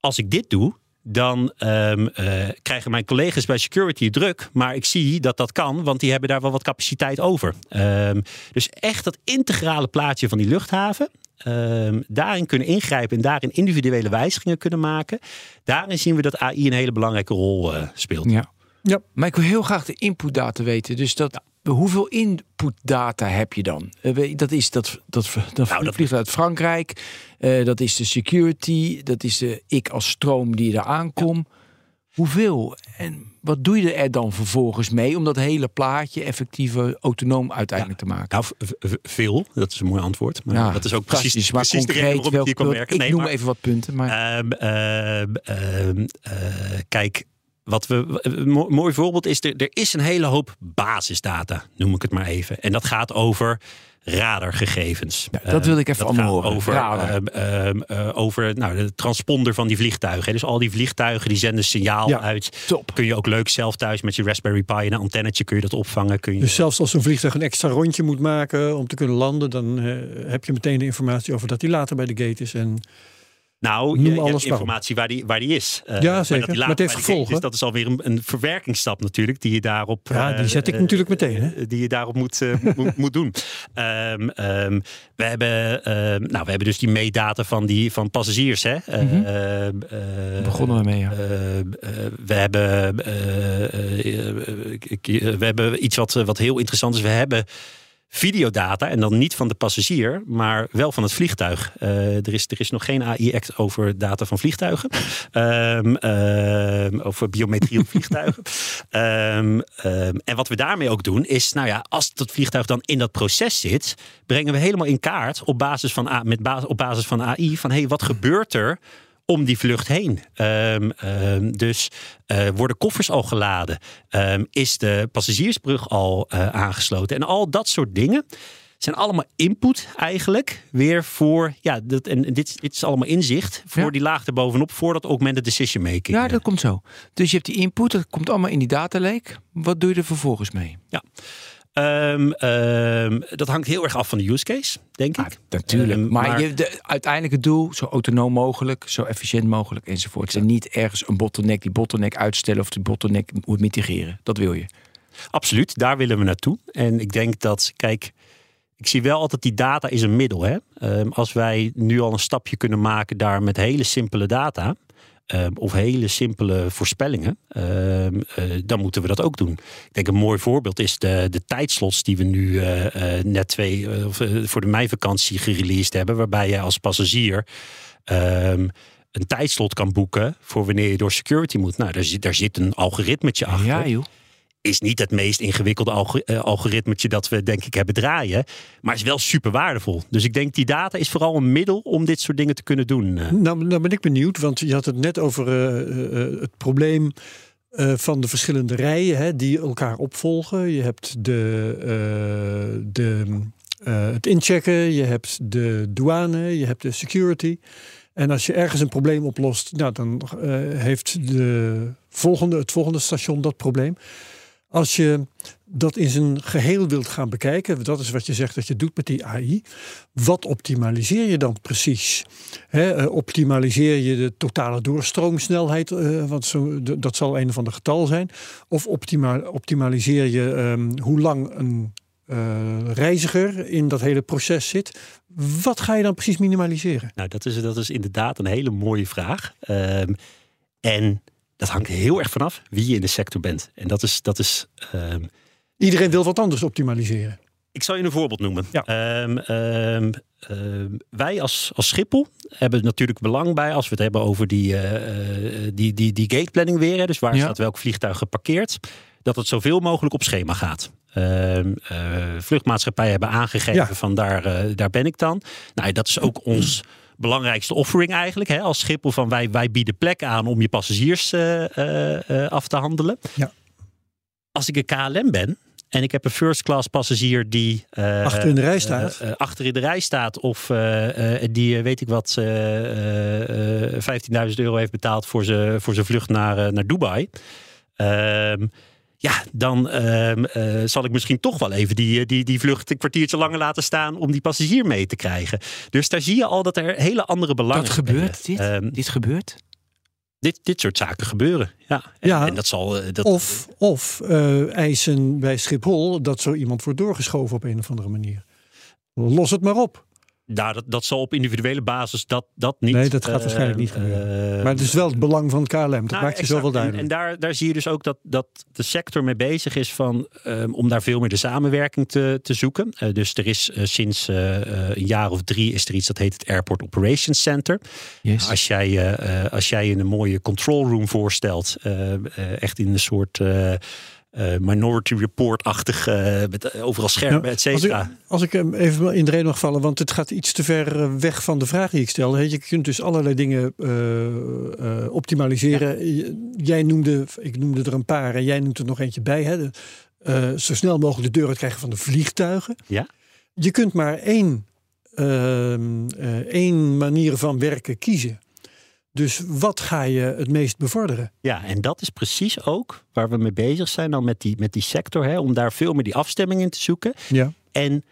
als ik dit doe... dan ehm, eh, krijgen mijn collega's bij security druk. Maar ik zie dat dat kan, want die hebben daar wel wat capaciteit over. Ehm, dus echt dat integrale plaatje van die luchthaven... ehm, daarin kunnen ingrijpen en daarin individuele wijzigingen kunnen maken. Daarin zien we dat AI een hele belangrijke rol eh, speelt. Ja. Ja. Maar ik wil heel graag de inputdata weten. Dus dat, hoeveel inputdata heb je dan? Eh, Dat is dat, dat, dat, Nou, dat- vliegt uit Frankrijk. Eh, dat is de security. Dat is de ik als stroom die er aankom. Hoeveel? En wat doe je er dan vervolgens mee om dat hele plaatje effectief autonoom uiteindelijk te maken? Nou, veel. Dat is een mooi antwoord. Maar Ja, dat is ook precies, maar precies de reden concreet waarom ik hier kan werken. Ik Nee, noem maar- even wat punten, maar Ehm, ehm, ehm, eh, kijk, wat we, een mooi voorbeeld is, er, er is een hele hoop basisdata, noem ik het maar even. En dat gaat over radargegevens. Ja, dat wil ik even dat allemaal horen. Over, ehm, ehm, eh, over nou, de transponder van die vliegtuigen. Dus al die vliegtuigen die zenden signaal Ja. uit. top. Kun je ook leuk zelf thuis met je Raspberry Pi en een antennetje kun je dat opvangen. Kun je, Dus zelfs als een vliegtuig een extra rondje moet maken om te kunnen landen, dan eh, heb je meteen de informatie over dat hij later bij de gate is. En Nou, Noem je, hebt maar informatie waar die, waar die is. Eh, Ja, maar zeker. dat die Maar later het heeft gevolgen. is, dat is alweer een, een verwerkingsstap natuurlijk, die je daarop... Ja, die eh, zet ik eh, natuurlijk meteen, hè? eh, Die je daarop moet, eh, moet, moet doen. Ehm, ehm, we, hebben, ehm, nou, we hebben dus die meedata van, die, van passagiers. Hè? Eh, Mhm. eh, Begonnen we mee, ja. eh, eh, we, hebben, eh, eh, eh, eh, we hebben iets wat, wat heel interessant is. We hebben videodata en dan niet van de passagier, maar wel van het vliegtuig. Eh, er, is, er is nog geen AI-act over data van vliegtuigen. Ehm, ehm, over biometrie op vliegtuigen. Ehm, en wat we daarmee ook doen is, nou ja, als dat vliegtuig dan in dat proces zit, brengen we helemaal in kaart op basis van, met basis, op basis van AI van hey, wat gebeurt er om die vlucht heen. Ehm, ehm, dus eh, worden koffers al geladen? Ehm, is de passagiersbrug al eh, aangesloten? En al dat soort dingen zijn allemaal input eigenlijk weer voor, ja, dat, en dit, dit is allemaal inzicht voor Ja. die laag erbovenop, voor dat augmented decision making. Ja, dat komt zo. Dus je hebt die input, dat komt allemaal in die data lake. Wat doe je er vervolgens mee? Ehm, ehm, dat hangt heel erg af van de use case, denk ik. Natuurlijk. Ehm, maar maar- je, de uiteindelijke doel, zo autonoom mogelijk, zo efficiënt mogelijk enzovoort. En niet ergens een bottleneck, die bottleneck uitstellen of die bottleneck moet mitigeren. Dat wil je. Absoluut, daar willen we naartoe. En ik denk dat, kijk, ik zie wel altijd die data is een middel. Hè? Als wij nu al een stapje kunnen maken daar met hele simpele data. Ehm, of hele simpele voorspellingen, ehm, eh, dan moeten we dat ook doen. Ik denk een mooi voorbeeld is de, de tijdslots die we nu eh, eh, net twee, voor de meivakantie gereleased hebben. Waarbij je als passagier ehm, een tijdslot kan boeken voor wanneer je door security moet. Nou, daar zit, daar zit een algoritmetje achter Ja, joh. Is niet het meest ingewikkelde eh, algoritmetje dat we denk ik hebben draaien. Maar is wel super waardevol. Dus ik denk die data is vooral een middel om dit soort dingen te kunnen doen. eh. Nou, nou ben ik benieuwd, want je had het net over eh, het probleem van de verschillende rijen hè, die elkaar opvolgen. Je hebt de, de, het inchecken, je hebt de douane, je hebt de security. En als je ergens een probleem oplost, nou, dan heeft de volgende, het volgende station dat probleem. Als je dat in zijn geheel wilt gaan bekijken, dat is wat je zegt dat je doet met die AI. Wat optimaliseer je dan precies? Eh, optimaliseer je de totale doorstroomsnelheid, eh, want zo, dat zal een van de getal zijn. Of optima optimaliseer je ehm, hoe lang een eh, reiziger in dat hele proces zit. Wat ga je dan precies minimaliseren? Nou, dat is, dat is inderdaad een hele mooie vraag. Ehm, en dat hangt heel erg vanaf wie je in de sector bent. En dat is, dat is ehm, Iedereen wil wat anders optimaliseren. Ik zal je een voorbeeld noemen. Ja. Ehm, ehm, wij als, als Schiphol hebben natuurlijk belang bij als we het hebben over die, eh, die, die, die gateplanning weer. Hè, dus waar Ja. staat welk vliegtuig geparkeerd. Dat het zoveel mogelijk op schema gaat. Eh, vluchtmaatschappijen hebben aangegeven Ja. van daar, daar ben ik dan. Nou, dat is ook ons belangrijkste offering eigenlijk. Hè, als Schiphol van wij, wij bieden plek aan om je passagiers eh, eh, eh, af te handelen. Ja. Als ik een KLM ben en ik heb een first class passagier die eh, Achter in de rij staat. achter in de rij staat of die weet ik wat eh, eh, eh, 15.000 euro heeft betaald voor zijn voor zijn vlucht naar, naar Dubai. Ehm, ja, dan ehm, eh, zal ik misschien toch wel even die, eh, die, die vlucht een kwartiertje langer laten staan om die passagier mee te krijgen. Dus daar zie je al dat er hele andere belangen Dat gebeurt, spelen. dit? Ehm, Dit gebeurt? dit, dit soort zaken gebeuren. Ja, en, Ja. en dat zal. eh, Dat, Of, of eh, eisen bij Schiphol dat zo iemand wordt doorgeschoven op een of andere manier. Los het maar op. Nou, dat, dat zal op individuele basis dat, dat niet. Nee, dat gaat eh, waarschijnlijk niet gebeuren. eh, maar het is wel het belang van KLM. Dat nou, maakt je exact. zo wel En, duidelijk. en daar, daar zie je dus ook dat, dat de sector mee bezig is van, ehm, om daar veel meer de samenwerking te, te zoeken. Eh, dus er is eh, sinds eh, eh, een jaar of drie is er iets dat heet het Airport Operations Center. Yes. Als jij, eh, eh, als jij je een mooie control room voorstelt, eh, eh, echt in een soort eh, minority report-achtig, eh, met eh, overal schermen, et cetera. Als ik, hem even in de reden mag vallen, want het gaat iets te ver weg van de vraag die ik stel. Hè. Je kunt dus allerlei dingen optimaliseren. Jij noemde, ik noemde er een paar en jij noemt er nog eentje bij. Hè. De, zo snel mogelijk de deur uitkrijgen van de vliegtuigen. Ja. Je kunt maar één, ehm, eh, één manier van werken kiezen. Dus wat ga je het meest bevorderen? Ja, en dat is precies ook waar we mee bezig zijn dan met die, met die sector, hè, om daar veel meer die afstemming in te zoeken. Ja. En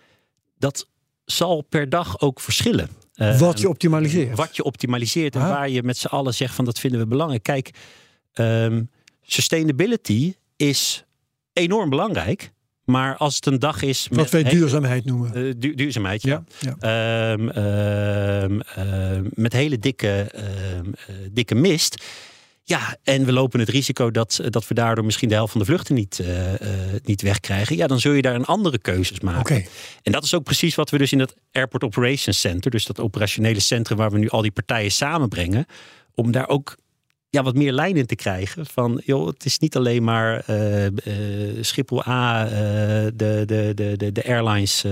dat zal per dag ook verschillen. Eh, wat je optimaliseert. Wat je optimaliseert en Ah. waar je met z'n allen zegt van dat vinden we belangrijk. Kijk, ehm, sustainability is enorm belangrijk. Maar als het een dag is met wat wij duurzaamheid noemen. eh, du- duurzaamheid, ja. ja, ja. Ehm, ehm, ehm, met hele dikke, eh, dikke mist. Ja, en we lopen het risico dat, dat we daardoor misschien de helft van de vluchten niet, eh, niet wegkrijgen. Ja, dan zul je daar een andere keuzes maken. En dat is ook precies wat we dus in dat Airport Operations Center, dus dat operationele centrum waar we nu al die partijen samenbrengen, om daar ook ja, wat meer lijn in te krijgen. Van, joh, het is niet alleen maar eh, eh, Schiphol A, eh, de, de, de, de, airlines,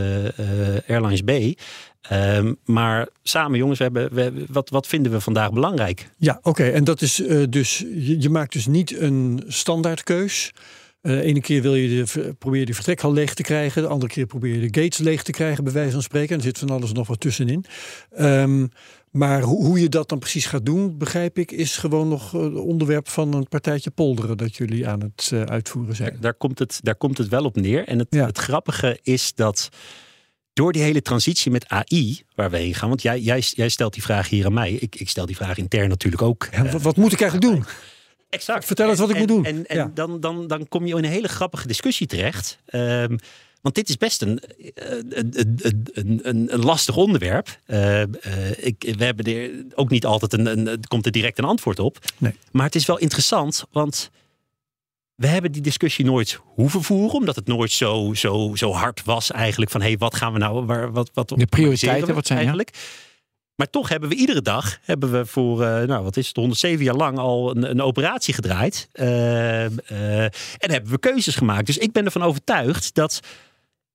airlines B. Ehm, maar samen, jongens, we hebben, we, wat, wat vinden we vandaag belangrijk? Ja, oké. En dat is dus, je, maakt dus niet een standaardkeus. De ene keer wil je de, probeer je de vertrekhal leeg te krijgen. De andere keer probeer je de gates leeg te krijgen, bij wijze van spreken. En er zit van alles nog wat tussenin. Ehm, maar hoe, hoe je dat dan precies gaat doen, begrijp ik, is gewoon nog eh, onderwerp van een partijtje polderen dat jullie aan het eh, uitvoeren zijn. Daar, daar, komt het, daar komt het wel op neer. En het, Ja. het grappige is dat door die hele transitie met AI, waar we heen gaan, want jij, jij, jij stelt die vraag hier aan mij. Ik, ik stel die vraag intern natuurlijk ook. Ja, wat, wat moet ik eigenlijk doen? Exact. Vertel eens wat ik En- moet doen. En, en Ja. dan, dan, dan kom je in een hele grappige discussie terecht. Ehm, want dit is best een, eh, een, een, een, een, een lastig onderwerp. Eh, eh, ik, we hebben er ook niet altijd een, een, komt er direct een antwoord op. Nee. Maar het is wel interessant, want we hebben die discussie nooit hoeven voeren, omdat het nooit zo, zo, zo hard was eigenlijk van hé, wat gaan we nou, waar, wat, wat De prioriteiten, wat zijn, ja? eigenlijk? Maar toch hebben we iedere dag, hebben we voor, eh, nou wat is het, 107 jaar lang al een, een operatie gedraaid. Eh, eh, en hebben we keuzes gemaakt. Dus ik ben ervan overtuigd dat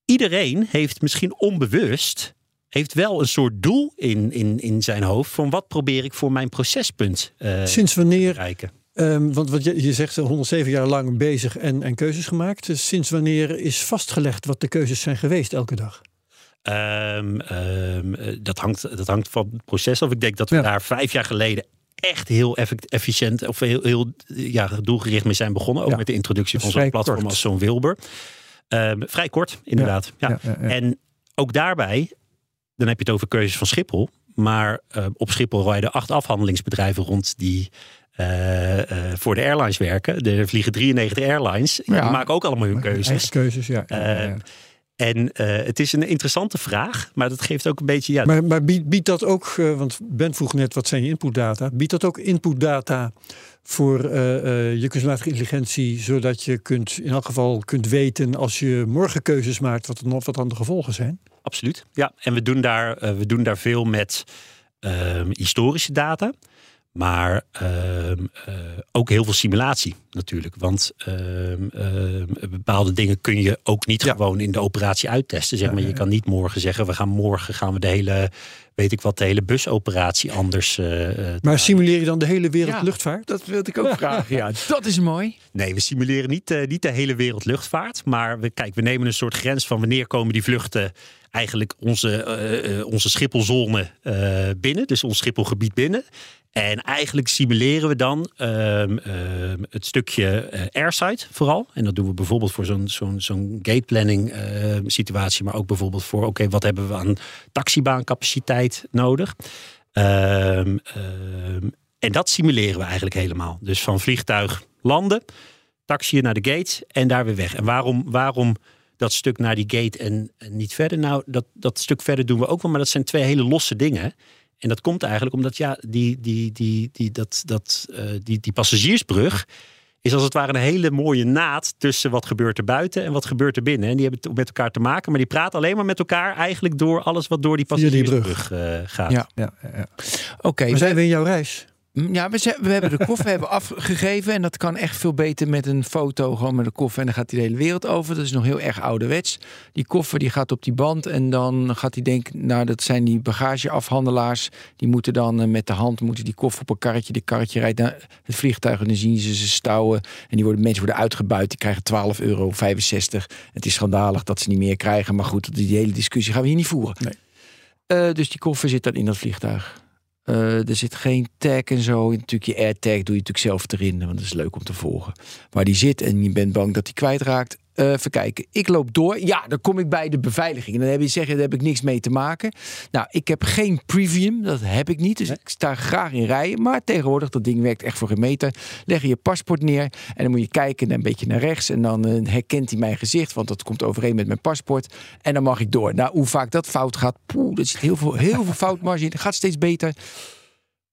iedereen heeft misschien onbewust, heeft wel een soort doel in, in, in zijn hoofd van wat probeer ik voor mijn procespunt te Sinds wanneer bereiken. Ehm, want wat je, je zegt eh, 107 jaar lang bezig en, en keuzes gemaakt. Dus sinds wanneer is vastgelegd wat de keuzes zijn geweest elke dag? Ehm, ehm, eh, dat, hangt, dat hangt van het proces af. Ik denk dat we Ja. daar vijf jaar geleden echt heel efficiënt of heel, heel ja, doelgericht mee zijn begonnen. Ook Ja. met de introductie van zo'n platform kort. als zo'n Wilbur. Ehm, vrij kort, inderdaad. Ja. En ook daarbij, dan heb je het over keuzes van Schiphol. Maar eh, op Schiphol rijden acht afhandelingsbedrijven rond die eh, eh, voor de airlines werken. Er vliegen 93 airlines. Ja. Die maken ook allemaal hun Eigen keuzes. keuzes, ja. ja, ja, ja. Eh, En eh, het is een interessante vraag, maar dat geeft ook een beetje. Ja, Maar, maar biedt, biedt dat ook, want Ben vroeg net wat zijn je inputdata, biedt dat ook inputdata voor eh, eh, je kunstmatige intelligentie, zodat je kunt in elk geval kunt weten als je morgen keuzes maakt wat, nog, wat dan de gevolgen zijn? absoluut. Ja, en we doen daar, eh, we doen daar veel met ehm, historische data. Maar ehm, eh, ook heel veel simulatie natuurlijk. Want ehm, ehm, bepaalde dingen kun je ook niet Ja. gewoon in de operatie uittesten. Zeg maar. Je kan niet morgen zeggen, we gaan morgen gaan we de hele, weet ik wat, de hele busoperatie anders. eh, eh, Maar simuleer je dan de hele wereld Ja. luchtvaart? Dat wilde ik ook vragen. Ja, dat is mooi. Nee, we simuleren niet, eh, niet de hele wereld luchtvaart. Maar we, kijk, we nemen een soort grens van wanneer komen die vluchten eigenlijk onze, eh, eh, onze Schipholzone eh, binnen. Dus ons Schipholgebied binnen. En eigenlijk simuleren we dan ehm, ehm, het stukje eh, airside vooral. En dat doen we bijvoorbeeld voor zo'n zo'n zo'n gate planning eh, situatie. Maar ook bijvoorbeeld voor, oké, wat hebben we aan taxibaancapaciteit nodig? Ehm, ehm, en dat simuleren we eigenlijk helemaal. Dus van vliegtuig landen, taxiën naar de gate en daar weer weg. En waarom, waarom dat stuk naar die gate en, en niet verder. Nou, dat, dat stuk verder doen we ook wel, maar dat zijn twee hele losse dingen. En dat komt eigenlijk omdat ja, die, die, die, die, dat, dat, eh, die, die passagiersbrug is als het ware een hele mooie naad tussen wat gebeurt er buiten en wat gebeurt er binnen. En die hebben het met elkaar te maken, maar die praten alleen maar met elkaar eigenlijk door alles wat door die passagiersbrug eh, gaat. Ja. Ja. Oké, Maar zijn we in jouw reis? Ja, we, zijn- we hebben de koffer hebben afgegeven. En dat kan echt veel beter met een foto, gewoon met een koffer. En dan gaat die de hele wereld over. Dat is nog heel erg ouderwets. Die koffer die gaat op die band. En dan gaat hij denken, nou dat zijn die bagageafhandelaars. Die moeten dan eh, met de hand moeten die koffer op een karretje. Die karretje rijdt naar het vliegtuig. En dan zien ze ze stouwen. En die worden, mensen worden uitgebuit. Die krijgen 12,65 euro. Het is schandalig dat ze niet meer krijgen. Maar goed, die hele discussie gaan we hier niet voeren. Nee. Eh, dus die koffer zit dan in dat vliegtuig. Eh, er zit geen tag en zo. Natuurlijk je AirTag doe je natuurlijk zelf erin, want dat is leuk om te volgen. Waar die zit en je bent bang dat hij kwijtraakt. Eh even kijken. Ik loop door. Ja, dan kom ik bij de beveiliging. En dan heb je zeggen, daar heb ik niks mee te maken. Nou, ik heb geen premium. Dat heb ik niet. Dus ik sta graag in rijen. Maar tegenwoordig, dat ding werkt echt voor geen meter. Leg je je paspoort neer. En dan moet je kijken een beetje naar rechts. En dan eh, herkent hij mijn gezicht. Want dat komt overeen met mijn paspoort. En dan mag ik door. Nou, hoe vaak dat fout gaat. Poeh, er zit heel veel, heel veel foutmarge in. Het gaat steeds beter.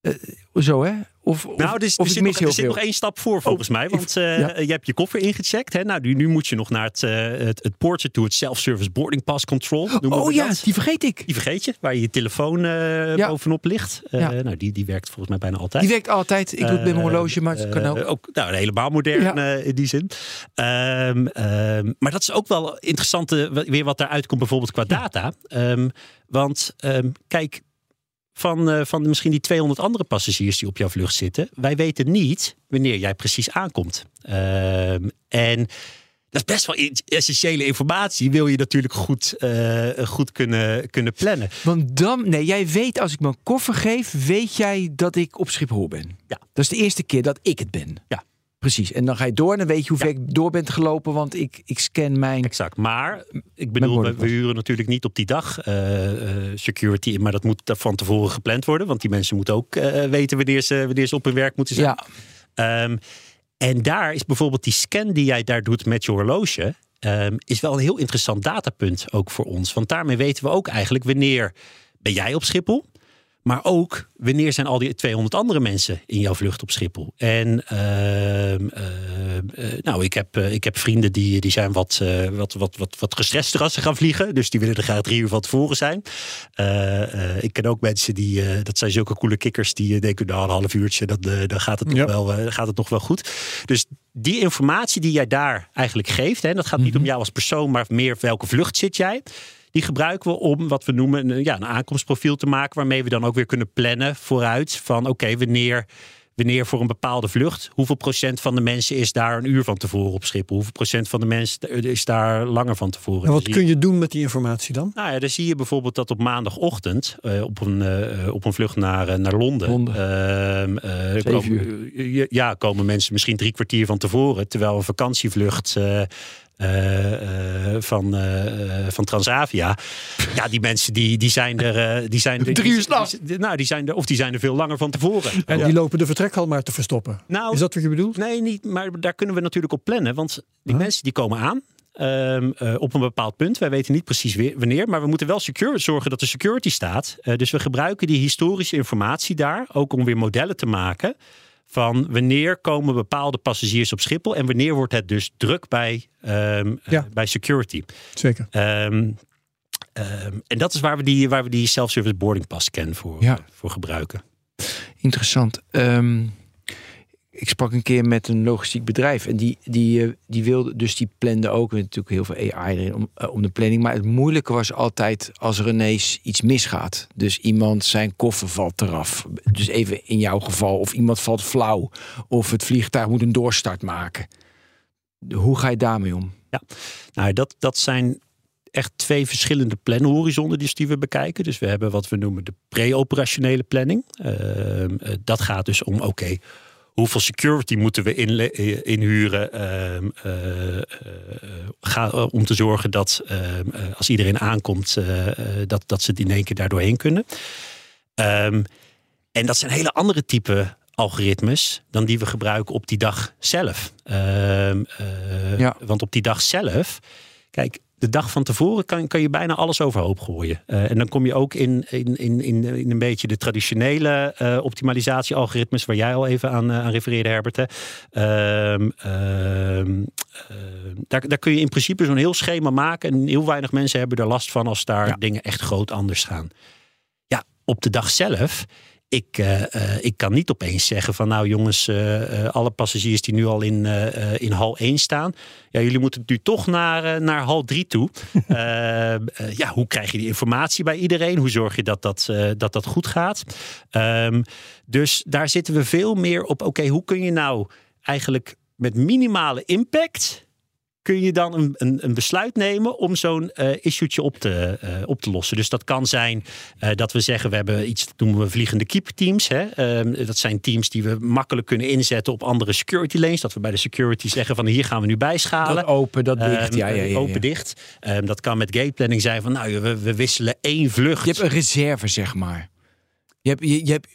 Eh, zo, hè? Of, of, Nou, dus, of er, zit, nog, er zit veel. nog één stap voor volgens mij. Want eh, ja. je hebt je koffer ingecheckt. Hè? Nou, nu, nu moet je nog naar het, eh, het, het poortje toe. Het self-service boarding pass control. Oh ja, dat. die vergeet ik. Die vergeet je, waar je je telefoon eh, Ja. bovenop ligt. Eh, Ja. Nou, die, die werkt volgens mij bijna altijd. Die werkt altijd. Ik doe het met mijn Eh, horloge, maar het kan eh, ook. nou, helemaal modern eh, in die zin. Ehm, ehm, maar dat is ook wel interessant, eh, weer wat daaruit komt bijvoorbeeld qua data. Ehm, want kijk, van, eh, van misschien die 200 andere passagiers die op jouw vlucht zitten. Wij weten niet wanneer jij precies aankomt. Ehm, en dat is best wel essentiële informatie. Wil je natuurlijk goed, eh, goed kunnen, kunnen plannen. Want dan, nee, jij weet als ik mijn koffer geef, weet jij dat ik op Schiphol ben. Ja. Dat is de eerste keer dat ik het ben. Ja. Precies. En dan ga je door en dan weet je hoe Ja. ver ik door bent gelopen, want ik, ik scan mijn. Exact. Maar ik bedoel, we, huren natuurlijk niet op die dag eh, security in. Maar dat moet van tevoren gepland worden. Want die mensen moeten ook eh, weten wanneer ze, wanneer ze op hun werk moeten zijn. Ja, Ehm, en daar is bijvoorbeeld die scan die jij daar doet met je horloge. ehm, is wel een heel interessant datapunt ook voor ons. Want daarmee weten we ook eigenlijk wanneer ben jij op Schiphol. Maar ook wanneer zijn al die 200 andere mensen in jouw vlucht op Schiphol. En ehm, ehm, eh, nou, ik heb, eh, ik heb vrienden die, die zijn wat, eh, wat, wat, wat, wat gestrester als ze gaan vliegen. Dus die willen er graag drie uur van tevoren zijn. Ik ken ook mensen die, dat zijn zulke coole kikkers, die denken, nou, een half uurtje, dat, eh, dan gaat het, nog Ja. wel, gaat het nog wel goed. Dus die informatie die jij daar eigenlijk geeft, hè, dat gaat niet om jou als persoon, maar meer welke vlucht zit jij. Die gebruiken we om wat we noemen een, ja, een aankomstprofiel te maken, waarmee we dan ook weer kunnen plannen vooruit van oké, wanneer, wanneer voor een bepaalde vlucht, hoeveel procent van de mensen is daar een uur van tevoren op Schiphol, hoeveel procent van de mensen is daar langer van tevoren. En wat Dus kun je doen met die informatie dan? nou ja, dan zie je bijvoorbeeld dat op maandagochtend eh, op, een, eh, op een vlucht naar, eh, naar Londen. Londen. ehm, eh, komen, eh, ja, komen mensen misschien drie kwartier van tevoren. Terwijl een vakantievlucht. Eh, eh, van, eh, eh, van Transavia. Ja, die mensen die, die zijn er. eh, die zijn er Drie uur 's die- nachts. die- Nou, die zijn er, of die zijn er veel langer van tevoren. En die lopen de vertrekhal maar te verstoppen. Nou, Is dat wat je bedoelt? Nee, niet, maar daar kunnen we natuurlijk op plannen. Want die Huh? mensen die komen aan ehm, eh, op een bepaald punt. Wij weten niet precies weer, wanneer, maar we moeten wel secure, zorgen dat er security staat. Eh, dus we gebruiken die historische informatie daar ook om weer modellen te maken. Van wanneer komen bepaalde passagiers op Schiphol en wanneer wordt het dus druk bij, ehm, eh, Ja. bij security. Zeker. Ehm, ehm, en dat is waar we die, waar we die self-service boarding pass scan voor, Ja. voor gebruiken. interessant. Ehm, ik sprak een keer met een logistiek bedrijf en die, die, eh, die wilde, dus die plande ook natuurlijk heel veel AI erin om, eh, om de planning. Maar het moeilijke was altijd als er ineens iets misgaat. Dus iemand zijn koffer valt eraf. Dus even in jouw geval, of iemand valt flauw, of het vliegtuig moet een doorstart maken. Hoe ga je daarmee om? Nou, dat, dat zijn echt twee verschillende planhorizonnen dus die we bekijken. Dus we hebben wat we noemen de pre-operationele planning. Ehm, eh, dat gaat dus om, oké, hoeveel security moeten we eh, inhuren ehm, eh, eh, ga, om te zorgen dat ehm, eh, als iedereen aankomt, dat, dat ze het in één keer daar doorheen kunnen. Ehm, en dat zijn hele andere type algoritmes dan die we gebruiken op die dag zelf. Ja. Want op die dag zelf, kijk, de dag van tevoren kan, kan je bijna alles overhoop gooien. Uh, en dan kom je ook in, in, in, in, een beetje de traditionele uh, optimalisatie-algoritmes, waar jij al even aan, uh, aan refereerde, Herbert. Hè. Ehm, ehm, daar, daar kun je in principe zo'n heel schema maken. En heel weinig mensen hebben er last van als daar dingen echt groot anders gaan. Ja, op de dag zelf ik, uh, ik kan niet opeens zeggen van nou jongens, uh, alle passagiers die nu al in, in hal 1 staan. Ja, jullie moeten nu toch naar, naar hal 3 toe. ja, hoe krijg je die informatie bij iedereen? Hoe zorg je dat dat, dat, dat goed gaat? Um, dus daar zitten we veel meer op. Oké, hoe kun je nou eigenlijk met minimale impact kun je dan een, een, een besluit nemen om zo'n uh, issuetje op te, uh, op te lossen. Dus dat kan zijn uh, dat we zeggen, we hebben iets, dat noemen we vliegende keep-teams. Uh, dat zijn teams die we makkelijk kunnen inzetten op andere security lanes. Dat we bij de security zeggen van hier gaan we nu bijschalen. Dat open, dat dicht. Um, ja, ja, ja, Open, dicht. Um, dat kan met gateplanning zijn van nou, we, we wisselen één vlucht. Je hebt een reserve, zeg maar. Je hebt, je, je hebt,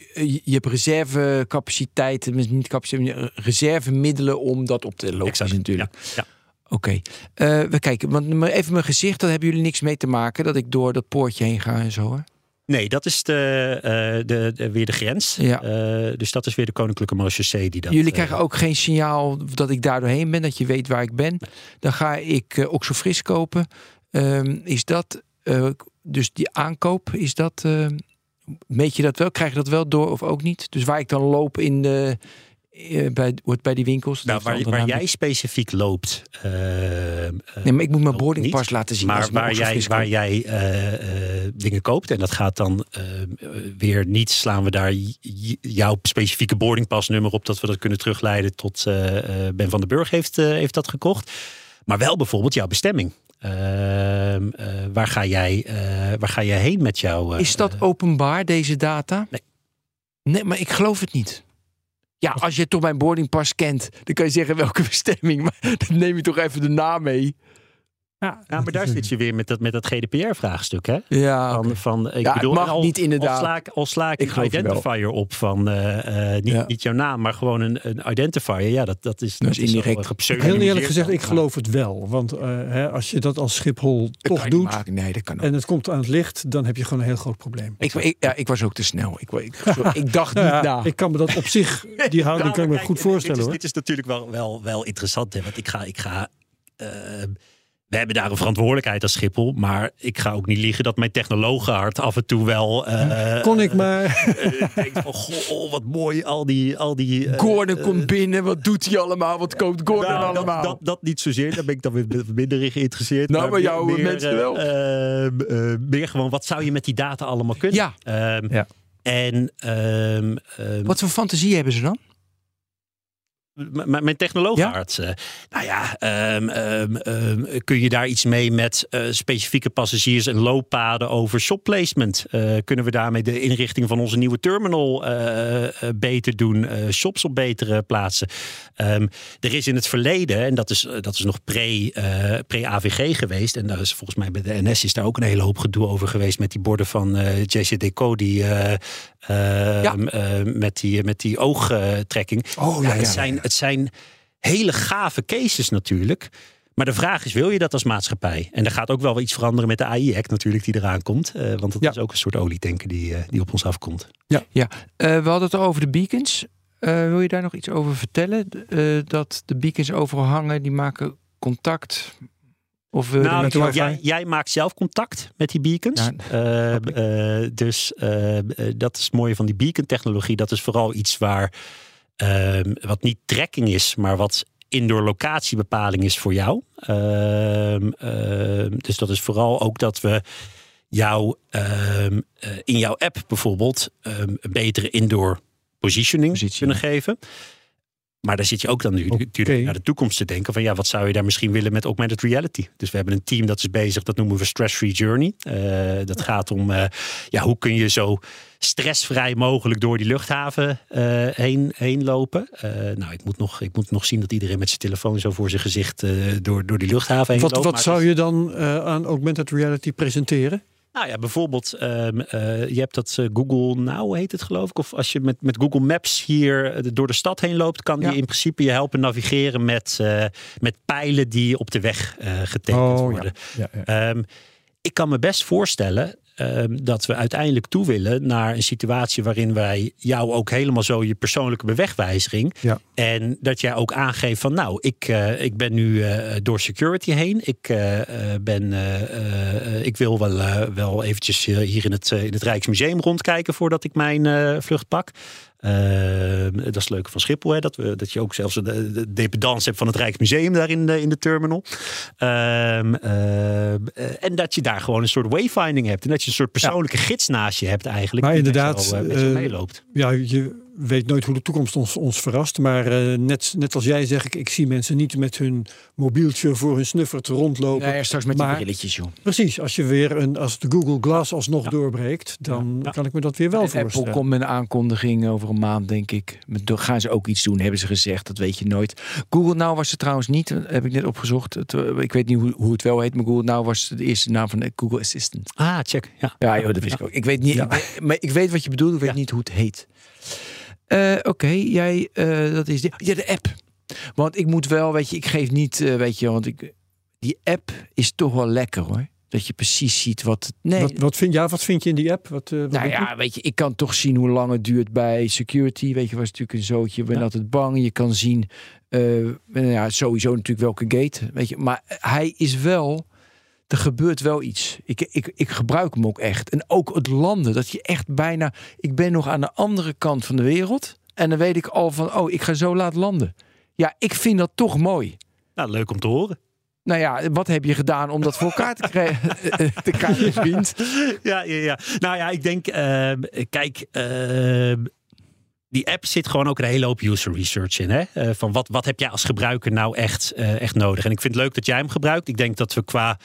je hebt reservecapaciteiten, niet capaciteit, reservemiddelen om dat op te lopen. Exact, natuurlijk. Ja. Oké, okay. uh, we kijken. Want even mijn gezicht, daar hebben jullie niks mee te maken dat ik door dat poortje heen ga en zo. Hoor. Nee, dat is de, uh, de, de, weer de grens. Ja. Uh, dus dat is weer de Koninklijke Marechaussee die dat. Jullie krijgen ook geen signaal dat ik daar doorheen ben, dat je weet waar ik ben. Dan ga ik Oxofris kopen. Um, is dat dus die aankoop? Is dat meet je dat wel? Krijg je dat wel door of ook niet? Dus waar ik dan loop in de bij, wordt bij die winkels. Nou, waar, waar jij specifiek loopt. Uh, nee, maar ik moet mijn boardingpas laten zien. Maar waar jij, waar jij uh, uh, dingen koopt. En dat gaat dan weer niet. Slaan we daar jouw specifieke boardingpasnummer op. Dat we dat kunnen terugleiden tot Ben van den Burg heeft, heeft dat gekocht. Maar wel bijvoorbeeld jouw bestemming. waar, ga jij, waar ga jij heen met jou? Is dat openbaar, deze data? Nee. Nee, maar ik geloof het niet. Ja, als je toch mijn boardingpas kent, dan kan je zeggen welke bestemming. Maar dan neem je toch even de naam mee. Ja, ja, maar daar zit je weer met dat, met dat GDPR-vraagstuk, hè? Ja, van, van, ik ja, bedoel, het mag al, niet inderdaad. Al sla ik, al sla ik, ik een identifier op van uh, uh, niet, Ja. niet jouw naam, maar gewoon een, een identifier. Ja, dat, dat is, Dat is indirect. Heel eerlijk gezegd, ik geloof het wel. Want uh, hè, als je dat als Schiphol Dat toch doet maken. Nee, dat kan ook. en het komt aan het licht, dan heb je gewoon een heel groot probleem. Ik, ik, ja, ik was ook te snel. Ik, ik, ik dacht Nou niet ja, na. ik kan me dat op zich, die houding kan ik me goed voorstellen Dit hoor. is, dit is natuurlijk wel, wel, wel interessant, hè? want ik ga. Ik ga eh, we hebben daar een verantwoordelijkheid als Schiphol, maar ik ga ook niet liegen dat mijn technologenhart af en toe wel. eh, Kon ik maar. eh, denkt van, goh, oh, wat mooi, al die. Al die eh, Gordon eh, komt binnen. Wat doet hij allemaal? Wat koopt Gordon nou, allemaal? Dat, dat, dat niet zozeer, daar ben ik dan weer minder in geïnteresseerd. Nou, maar jouw meer, mensen eh, wel. eh, eh, meer gewoon, wat zou je met die data allemaal kunnen? Ja. Ehm, Ja. En ehm, ehm, Wat voor fantasie hebben ze dan? Mijn technologenarts. nou ja, ehm, ehm, ehm, kun je daar iets mee met eh, specifieke passagiers en looppaden over shop placement? Eh, kunnen we daarmee de inrichting van onze nieuwe terminal eh, beter doen? shops op betere plaatsen? Er is in het verleden, en dat is, dat is nog pre, pre-AVG geweest. En daar is volgens mij bij de NS is daar ook een hele hoop gedoe over geweest met die borden van eh JCDecaux die met die, met die oogtrekking. Oh, ja, ja, het, zijn, ja. Het zijn hele gave cases natuurlijk. Maar de vraag is, wil je dat als maatschappij? En er gaat ook wel iets veranderen met de AI-act natuurlijk die eraan komt. eh, want Ja. is ook een soort olietanker die, eh, die op ons afkomt. Ja, eh, we hadden het over de beacons. Wil je daar nog iets over vertellen? Dat de beacons overal hangen, die maken contact. Of nou, met jij, jij maakt zelf contact met die beacons. Ja, dus dat is het mooie van die beacon-technologie. Dat is vooral iets waar ehm, wat niet tracking is, maar wat indoor locatiebepaling is voor jou. Ehm, ehm, dus dat is vooral ook dat we jou eh, in jouw app bijvoorbeeld een betere indoor positioning Positie, kunnen geven. Maar daar zit je ook dan nu, natuurlijk naar de toekomst te denken. Van ja, wat zou je daar misschien willen met augmented reality? Dus we hebben een team dat is bezig, dat noemen we Stress-Free Journey. Eh, dat gaat om, eh, ja, hoe kun je zo stressvrij mogelijk door die luchthaven eh, heen, heen lopen. Nou, ik moet, nog, ik moet nog zien dat iedereen met zijn telefoon zo voor zijn gezicht door, door die luchthaven heen Wat, loopt. wat zou je dan aan augmented reality presenteren? Nou ja, bijvoorbeeld, ehm, eh, je hebt dat eh, Google Now heet het geloof ik. Of als je met, met Google Maps hier eh, door de stad heen loopt, kan Ja. die in principe je helpen navigeren met, met pijlen die op de weg getekend Oh, worden. Ja, ja. Ehm, ik kan me best voorstellen ehm, dat we uiteindelijk toe willen naar een situatie waarin wij jou ook helemaal zo je persoonlijke bewegwijzering. Ja. En dat jij ook aangeeft van nou, ik, eh, ik ben nu eh, door security heen. Ik, eh, ben, ik wil wel, wel eventjes hier in het, in het Rijksmuseum rondkijken voordat ik mijn vlucht pak. Ehm, dat is het leuke van Schiphol, hè? Dat, we, dat je ook zelfs de, de dependance hebt van het Rijksmuseum daar in de, in de terminal. Ehm, eh, en dat je daar gewoon een soort wayfinding hebt. En dat je een soort persoonlijke gids naast je hebt eigenlijk. Maar die inderdaad, eh, met jou eh, meeloopt. ja, je weet nooit hoe de toekomst ons, ons verrast. Maar eh, net, net als jij zeg ik, ik zie mensen niet met hun mobieltje voor hun snuffert rondlopen. Nee, straks met die brilletjes, joh. Precies, als je weer een, als de Google Glass alsnog doorbreekt, dan Ja. kan ik me dat weer wel Apple voorstellen. komt met een aankondiging over een maand, denk ik. Met- dan Gaan ze ook iets doen, hebben ze gezegd. Dat weet je nooit. Google Now was het trouwens niet. dat Heb ik net opgezocht. Het, eh, ik weet niet hoe, hoe het wel heet. Maar Google Now was de eerste naam van de Google Assistant. Ah, check. Ja. Ja, joh, dat wist ik ook. Ik weet niet. Ja. ik weet- maar ik weet wat je bedoelt. Ik weet Ja. niet hoe het heet. Eh, Oké, jij, eh, dat is de, ja, de app. Want ik moet wel, weet je, ik geef niet, eh, weet je, want ik, die app is toch wel lekker hoor. Dat je precies ziet wat. Nee, Wat, wat, vind, ja, wat vind je in die app? Wat, wat nou ja, weet je, ik kan toch zien hoe lang het duurt bij security. Weet je, was natuurlijk een zootje. Ik ben Ja. altijd bang. Je kan zien, nou ja, sowieso natuurlijk welke gate. Weet je, maar hij is wel. Er gebeurt wel iets. Ik, ik, ik gebruik hem ook echt. En ook het landen. Dat je echt bijna. Ik ben nog aan de andere kant van de wereld. En dan weet ik al van. Oh, ik ga zo laat landen. Ja, ik vind dat toch mooi. Nou, leuk om te horen. Nou ja, wat heb je gedaan om dat voor elkaar te krijgen? te krijgen, vriend. ja, ja, ja. Nou ja, ik denk, ehm, kijk, ehm, die app zit gewoon ook een hele hoop user research in. Hè? Eh, van wat, wat heb jij als gebruiker nou echt, eh, echt nodig? En ik vind het leuk dat jij hem gebruikt. Ik denk dat we qua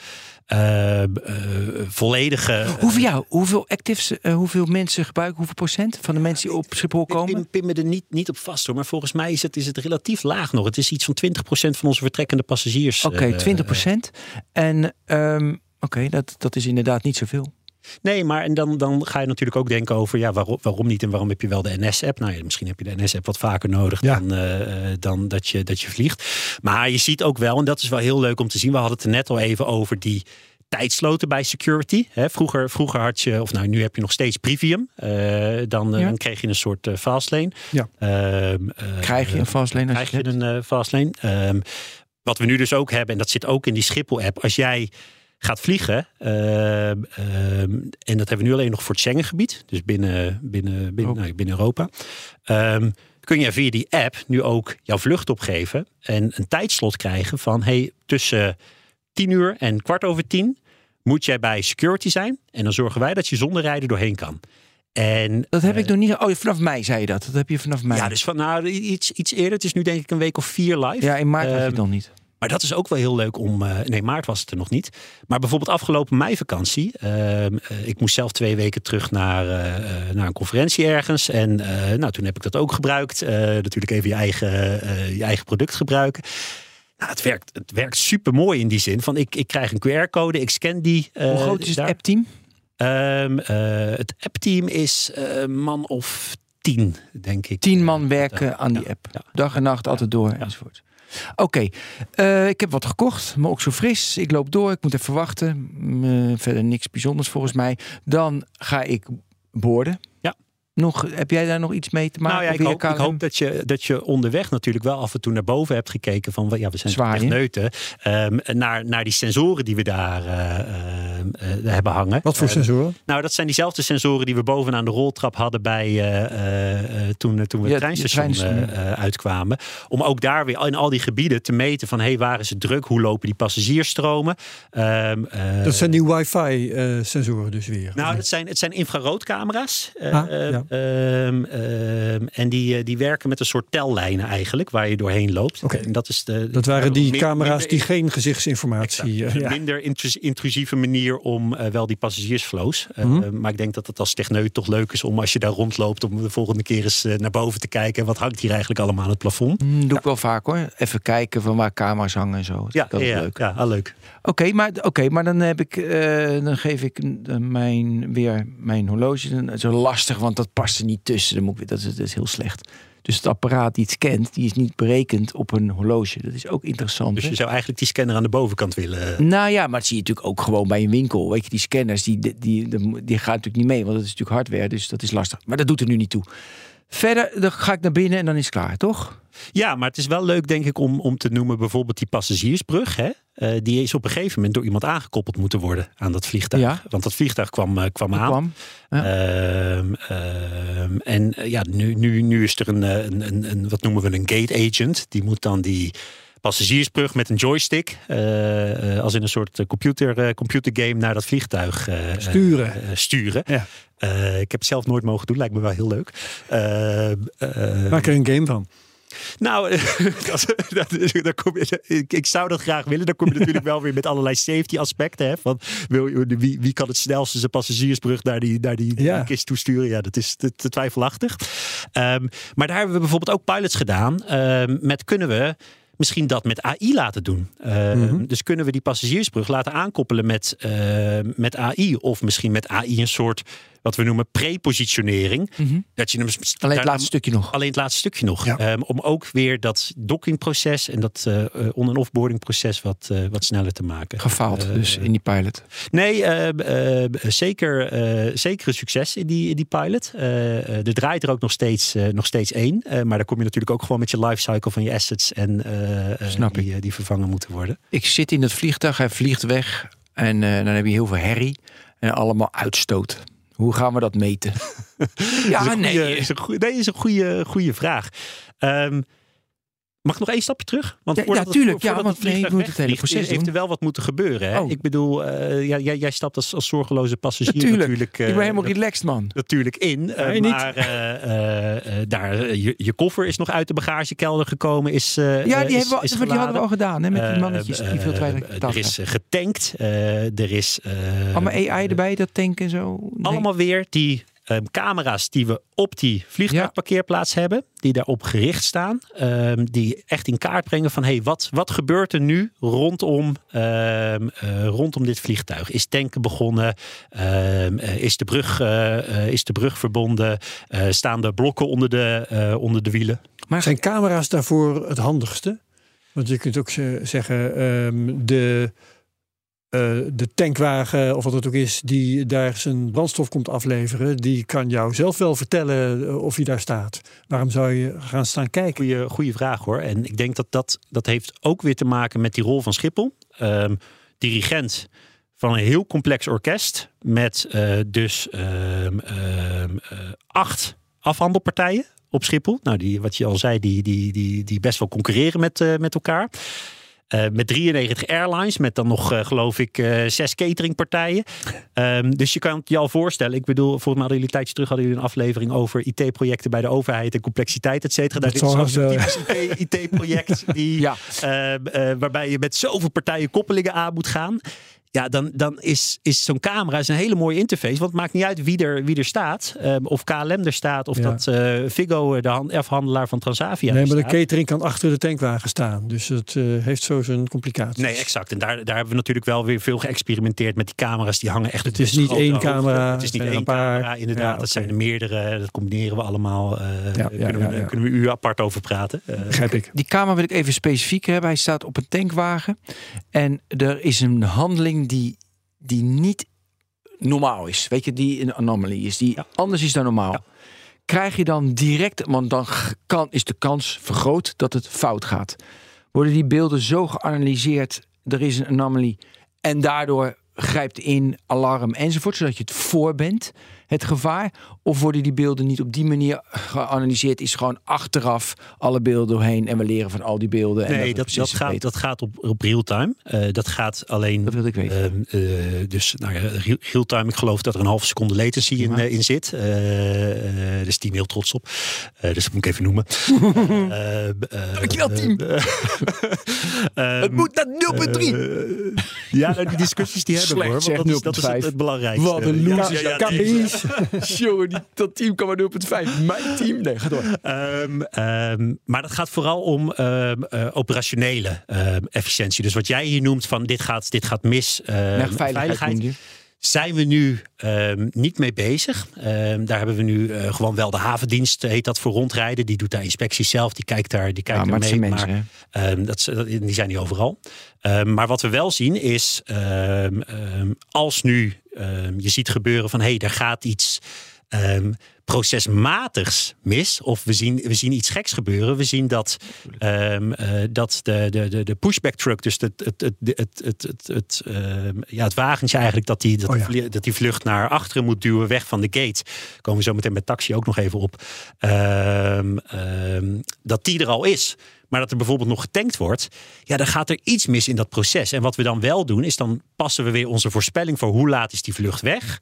volledige. Hoeveel, jou, hoeveel actives, eh, hoeveel mensen gebruiken, hoeveel procent van de mensen die op Schiphol Ik komen? pin, pin me er niet, niet op vast hoor. Maar volgens mij is het, is het relatief laag nog. Het is iets van 20% van onze vertrekkende passagiers. Oké, eh, 20 procent. En ehm, oké, dat, dat is inderdaad niet zoveel. Nee, maar en dan, dan ga je natuurlijk ook denken over ja, waarom, waarom niet en waarom heb je wel de NS-app? Nou ja, misschien heb je de NS-app wat vaker nodig Ja. dan, eh, eh, dan dat, je, dat je vliegt. Maar je ziet ook wel, en dat is wel heel leuk om te zien. We hadden het er net al even over die tijdsloten bij security. Vroeger, vroeger had je, of nou nu heb je nog steeds Privium. Eh, dan, Ja. dan kreeg je een soort eh, fastlane. Ja. Ehm, eh, Krijg je een fastlane krijg je een fastlane. Ehm, wat we nu dus ook hebben, en dat zit ook in die Schiphol-app. Als jij gaat vliegen, ehm, ehm, en dat hebben we nu alleen nog voor het Schengengebied, dus binnen, binnen, binnen, Oh. nou, binnen Europa. Ehm, kun je via die app nu ook jouw vlucht opgeven en een tijdslot krijgen van hey, tussen tien uur en kwart over tien moet jij bij security zijn. En dan zorgen wij dat je zonder rijden doorheen kan. En Dat heb eh, ik nog niet. Oh, vanaf mei zei je dat. Dat heb je vanaf mei. ja, dus van nou iets, iets eerder. Het is nu denk ik een week of vier live. Ja, in maart had je Ehm, het nog niet. Maar dat is ook wel heel leuk om. eh, nee, maart was het er nog niet. Maar bijvoorbeeld afgelopen meivakantie. ehm, eh, ik moest zelf twee weken terug naar, eh, naar een conferentie ergens. En nou, toen heb ik dat ook gebruikt. Natuurlijk even je eigen, je eigen product gebruiken. Nou, het, werkt, het werkt super mooi in die zin. Van ik, ik krijg een QR-code, ik scan die. Hoe groot is het daar. appteam? Ehm, eh, het appteam is man of tien, denk ik. Tien man werken aan die ja, app. ja. Dag en nacht, altijd door enzovoort. Oké, eh, ik heb wat gekocht, maar ook zo fris. Ik loop door, ik moet even wachten. Mm, eh, verder niks bijzonders volgens mij. Dan ga ik boorden. Ja. Nog, heb jij daar nog iets mee te maken? Nou ja, ik hoop, ik KLM? hoop dat, je, dat je onderweg natuurlijk wel af en toe naar boven hebt gekeken van ja, we zijn Zwaaien. techneuten. Ehm naar, naar die sensoren die we daar eh, ehm, eh, hebben hangen. Wat voor Eh, sensoren? nou, dat zijn diezelfde sensoren die we bovenaan de roltrap hadden bij eh, eh, eh, toen, toen we Ja, het de treinstation treinstation. eh, eh, uitkwamen. Om ook daar weer in al die gebieden te meten van hey, waar is het druk? Hoe lopen die passagiersstromen? Ehm, eh, Dat zijn die wifi-sensoren dus weer. nou, dat zijn, het zijn infraroodcamera's. Eh, Ah, eh, ja. ehm, ehm, en die, eh, die werken met een soort tellijnen eigenlijk, waar je doorheen loopt. Oké. En dat, is de, dat waren die min- camera's minder die geen gezichtsinformatie... Exact. eh, Een ja. minder intrus- intrusieve manier om eh, wel die passagiersflows. Eh, Mhm. Maar ik denk dat het als techneut toch leuk is om als je daar rondloopt... om de volgende keer eens eh, naar boven te kijken. En wat hangt hier eigenlijk allemaal aan het plafond? Mm, doe ik wel vaak hoor. Even kijken van waar camera's hangen en zo. Dat Ja, is altijd ja, leuk. ja ah, leuk. Oké, maar, oké, maar dan heb ik, eh, dan geef ik eh, mijn, weer mijn horloge. Dat is lastig, want dat past er niet tussen. Dan moet ik, dat, is, dat is heel slecht. Dus het apparaat die het scant, die is niet berekend op een horloge. Dat is ook interessant. Dus hè? je zou eigenlijk die scanner aan de bovenkant willen. Nou ja, maar dat zie je natuurlijk ook gewoon bij een winkel. Weet je, die scanners, die, die, die, die gaan natuurlijk niet mee. Want dat is natuurlijk hardware, dus dat is lastig. Maar dat doet er nu niet toe. Verder dan ga ik naar binnen en dan is het klaar, toch? Ja, maar het is wel leuk, denk ik, om, om te noemen bijvoorbeeld die passagiersbrug. Hè? Eh, die is op een gegeven moment door iemand aangekoppeld moeten worden aan dat vliegtuig. Ja. Want dat vliegtuig kwam, eh, kwam Dat aan. kwam. Ja. Ehm, ehm, en eh, ja, nu, nu, nu is er een, een, een, een, wat noemen we een gate agent. Die moet dan die passagiersbrug met een joystick, als in een soort computer, eh, computergame, naar dat vliegtuig Sturen. sturen. Ja. Eh, ik heb het zelf nooit mogen doen, lijkt me wel heel leuk. Ehm, eh, Maak er een game van. nou, dat, dat, kom je, ik, ik zou dat graag willen. Dan kom je natuurlijk wel weer met allerlei safety aspecten. Hè, van, wil, wie, wie kan het snelste zijn passagiersbrug naar die, naar die, Ja. die kist toesturen? Ja, dat is te, te twijfelachtig. Ehm, maar daar hebben we bijvoorbeeld ook pilots gedaan. ehm, met kunnen we misschien dat met AI laten doen. Ehm, Mhm. Dus kunnen we die passagiersbrug laten aankoppelen met, eh, met AI. Of misschien met AI een soort, wat we noemen, prepositionering. Mhm. Dat je hem Alleen het laatste stukje nog. Alleen het laatste stukje nog. Ja. Ehm, om ook weer dat dockingproces en dat eh, eh, on- en offboarding proces wat, eh, wat sneller te maken. Gefaald dus in die pilot. Nee, eh, eh, zeker, zeker een succes in die, in die pilot. Er draait er ook nog steeds, nog steeds één. Maar daar kom je natuurlijk ook gewoon met je lifecycle van je assets en Snap die, die vervangen moeten worden. Ik zit in het vliegtuig, hij vliegt weg. En dan heb je heel veel herrie en allemaal uitstoot. Hoe gaan we dat meten? ja, is nee. is een goeie- nee, is een goede, goede vraag. Ehm, mag ik nog één stapje terug? Want Ja, voordat ja, het-. Ja, want nee, moet het hele heeft er wel wat moeten gebeuren. Hè? Oh. Ik bedoel, eh, ja, jij, jij stapt als, als zorgeloze passagier Natuurlijk. natuurlijk, eh, ik ben helemaal dat- relaxed, man. natuurlijk in. eh, Nee, maar eh, eh, eh, daar, eh, je, je koffer is nog uit de bagagekelder gekomen. Is, eh, Ja, eh, die, is, hebben we, is die hadden we al gedaan, hè, met die Eh, mannetjes die veel te eh, weinig eh, betaald Er is eh, getankt. eh, er is... eh, Allemaal AI erbij, dat tanken en zo. Nee. allemaal weer die ehm, camera's die we op die vliegtuigparkeerplaats hebben. Die daarop gericht staan. ehm, die echt in kaart brengen van hey, wat, wat gebeurt er nu rondom, ehm, eh, rondom dit vliegtuig? Is tanken begonnen? Eh, is, de brug, eh, is de brug verbonden? Staan de blokken onder de, onder de wielen? Maar Zijn camera's daarvoor het handigste? Want je kunt ook ze- zeggen, de, eh, de tankwagen of wat het ook is, die daar zijn brandstof komt afleveren, die kan jou zelf wel vertellen eh, of hij daar staat. Waarom zou je gaan staan kijken? Goeie, vraag hoor. En ik denk dat dat, dat heeft ook weer te maken met die rol van Schiphol. Ehm, dirigent van een heel complex orkest. Met eh, dus ehm, ehm, eh, acht afhandelpartijen op Schiphol. Nou, die, wat je al zei, die, die, die, die best wel concurreren met, met elkaar. Eh, met 93 airlines, met dan nog, eh, geloof ik, eh, zes cateringpartijen. Ehm, dus je kan het je al voorstellen. Ik bedoel, volgens mij hadden jullie een tijdje terug hadden jullie een aflevering over IT-projecten bij de overheid en complexiteit, et cetera. Dat is zo'n typisch IT-project die, Ja. eh, eh, waarbij je met zoveel partijen koppelingen aan moet gaan. Ja, dan, dan is, is zo'n camera is een hele mooie interface. Want het maakt niet uit wie er, wie er staat. Ehm, of KLM er staat. Of Ja. dat eh Vigo, de hand- afhandelaar van Transavia, nee, maar de catering kan achter de tankwagen staan. Dus het eh, heeft zo zijn complicaties. Nee, exact. En daar, daar hebben we natuurlijk wel weer veel geëxperimenteerd met die camera's. Die hangen echt Het is niet één camera, Het is niet één een paar. camera, inderdaad. Ja, Dat zijn er meerdere. Dat combineren we allemaal. eh, ja, kunnen, ja, we, kunnen we u apart over praten. Eh, Begrijp ik. Die camera wil ik even specifiek hebben. Hij staat op een tankwagen. En er is een handeling die, die niet normaal is. Weet je, die een anomaly is. Die anders is dan normaal. Ja. Krijg je dan direct, want dan kan, is de kans vergroot dat het fout gaat. Worden die beelden zo geanalyseerd, er is een anomaly en daardoor grijpt in, alarm enzovoort, zodat je het voor bent, het gevaar? Of worden die beelden niet op die manier geanalyseerd? Is gewoon achteraf alle beelden doorheen en we leren van al die beelden? en nee, dat, dat, gaat, weten? dat gaat op, op real-time. Eh, dat gaat alleen. Dat wil ik weten. Ehm, eh, dus nou ja, real-time, ik geloof dat er een halve seconde latency in, eh, in zit. Dus team heel trots op. Dus dat moet ik even noemen. Dankjewel, team. eh, ehm, het moet naar 0,3. eh, ja, die discussies die hebben we Slecht, hoor. Want dat is, dat is het, 0,5. het belangrijkste. Wat een Ja, losers. ja. Jongen, die- dat team kan maar 0,5. Mijn team? Nee, ga door. Ehm, ehm, maar dat gaat vooral om ehm, eh, operationele ehm, efficiëntie. Dus wat jij hier noemt van dit gaat, dit gaat mis. veiligheid, je. zijn we nu ehm, niet mee bezig. Ehm, daar hebben we nu eh, gewoon wel de havendienst, heet dat voor rondrijden. Die doet daar inspecties zelf, die kijkt daar, die kijkt Ja, maar daar mee. zijn mensen, hè? Ehm, dat, dat- die zijn niet overal. Maar wat we wel zien is, ehm, ehm, als nu je ziet gebeuren van hé, hey, er gaat iets ehm, procesmatigs mis, of we zien, we zien iets geks gebeuren. We zien dat, ehm, eh, dat de, de, de, de pushback truck, dus het, het, het, het, het, het, het, ehm, ja, het wagentje eigenlijk, dat die, dat, Oh ja. vlie- dat die vlucht naar achteren moet duwen, weg van de gate. Komen we zo meteen met taxi ook nog even op. Dat die er al is. Maar dat er bijvoorbeeld nog getankt wordt. Ja, dan gaat er iets mis in dat proces. En wat we dan wel doen, is dan passen we weer onze voorspelling voor hoe laat is die vlucht weg.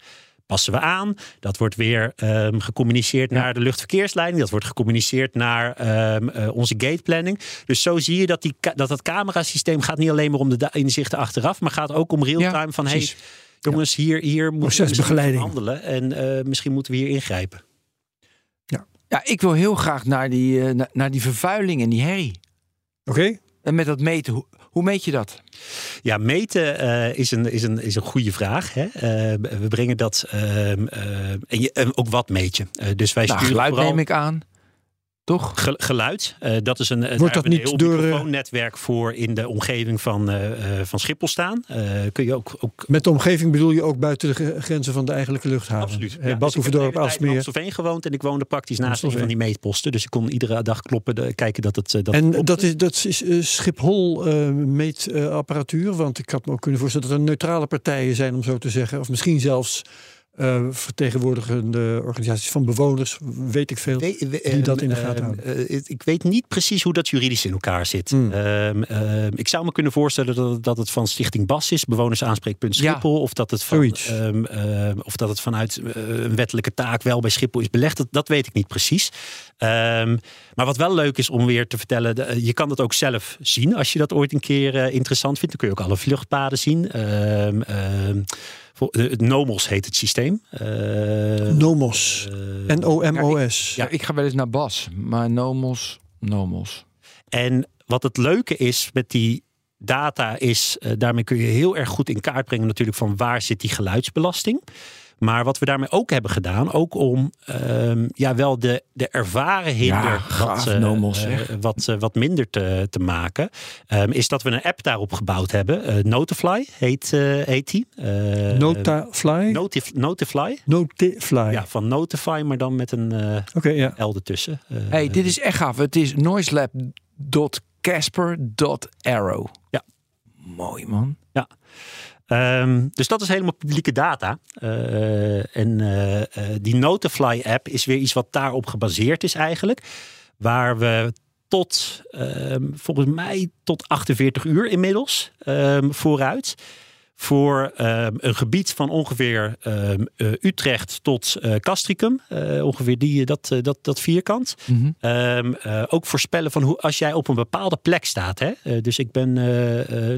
Passen we aan. Dat wordt weer ehm, gecommuniceerd naar de luchtverkeersleiding. Dat wordt gecommuniceerd naar ehm, eh, onze gateplanning. Dus zo zie je dat, die, ka- dat het camerasysteem gaat niet alleen maar om de inzichten achteraf. Maar gaat ook om real-time Ja, van hey, jongens, hier, hier moeten we handelen. En eh, misschien moeten we hier ingrijpen. Ja, ik wil heel graag naar die, eh, na- naar die vervuiling en die herrie. Oké? En met dat meten, hoe, meet je dat? Ja, meten eh, is, een, is, een, is een goede vraag. Hè? Eh, we brengen dat. ehm, eh, en, je, en ook wat meet je? Eh, dus wij Nou, sturen geluid vooral neem ik aan. Toch? ge- geluid. Eh, dat is een, Wordt dat niet door, eh, microfoonnetwerk voor in de omgeving van, eh, van Schiphol staan. Eh, kun je ook, ook Met de omgeving bedoel je ook buiten de gre- grenzen van de eigenlijke luchthaven? Absoluut. Ja, dus ik heb in gewoond en ik woonde praktisch naast een van die meetposten. Dus ik kon iedere dag kloppen, de, kijken dat het. dat En dat is, dat is Schiphol meetapparatuur. want ik had me ook kunnen voorstellen dat er neutrale partijen zijn, om zo te zeggen. Of misschien zelfs eh, vertegenwoordigende organisaties van bewoners, weet ik veel. We- we- die dat in de ehm, gaten houden. eh, ik weet niet precies hoe dat juridisch in elkaar zit. Hmm. Ehm, ehm, ik zou me kunnen voorstellen dat, dat het van Stichting BAS is, bewonersaanspreekpunt Ja. Schiphol. Of, dat het van, ehm, ehm, of dat het vanuit eh, een wettelijke taak wel bij Schiphol is belegd. Dat, dat weet ik niet precies. Ehm, maar wat wel leuk is om weer te vertellen, de- je kan dat ook zelf zien als je dat ooit een keer interessant vindt. Dan kun je ook alle vluchtpaden zien. Ehm, ehm, eh, het NOMOS heet het systeem. Ehm, Nomos. eh, N-O-M-O-S. Ja, ik ga wel eens naar Bas, maar Nomos, Nomos. En wat het leuke is met die data is, eh, daarmee kun je heel erg goed in kaart brengen natuurlijk van waar zit die geluidsbelasting. Maar wat we daarmee ook hebben gedaan, ook om ehm, ja, wel de, de ervaren hinder Ja, wat, eh, Nomos, eh, wat, eh, wat minder te, te maken, ehm, is dat we een app daarop gebouwd hebben. Eh, Notify heet, eh, heet die. Eh, Notafly? Notif- Notify. Notifly. Ja, van Notify, maar dan met een eh Oké, ja. L ertussen. Eh, hey, dit is echt gaaf. Het is noiselab.casper.arrow. Ja. Mooi man. Ehm, dus dat is helemaal publieke data. Eh, en eh, eh, die Notify-app is weer iets wat daarop gebaseerd is eigenlijk. Waar we tot, ehm, volgens mij, tot 48 uur inmiddels ehm, vooruit. Voor ehm, een gebied van ongeveer ehm, eh, Utrecht tot eh Castricum. eh, ongeveer die, dat, dat, dat vierkant. Mhm. Ehm, eh, ook voorspellen van hoe als jij op een bepaalde plek staat. Hè? Dus ik ben,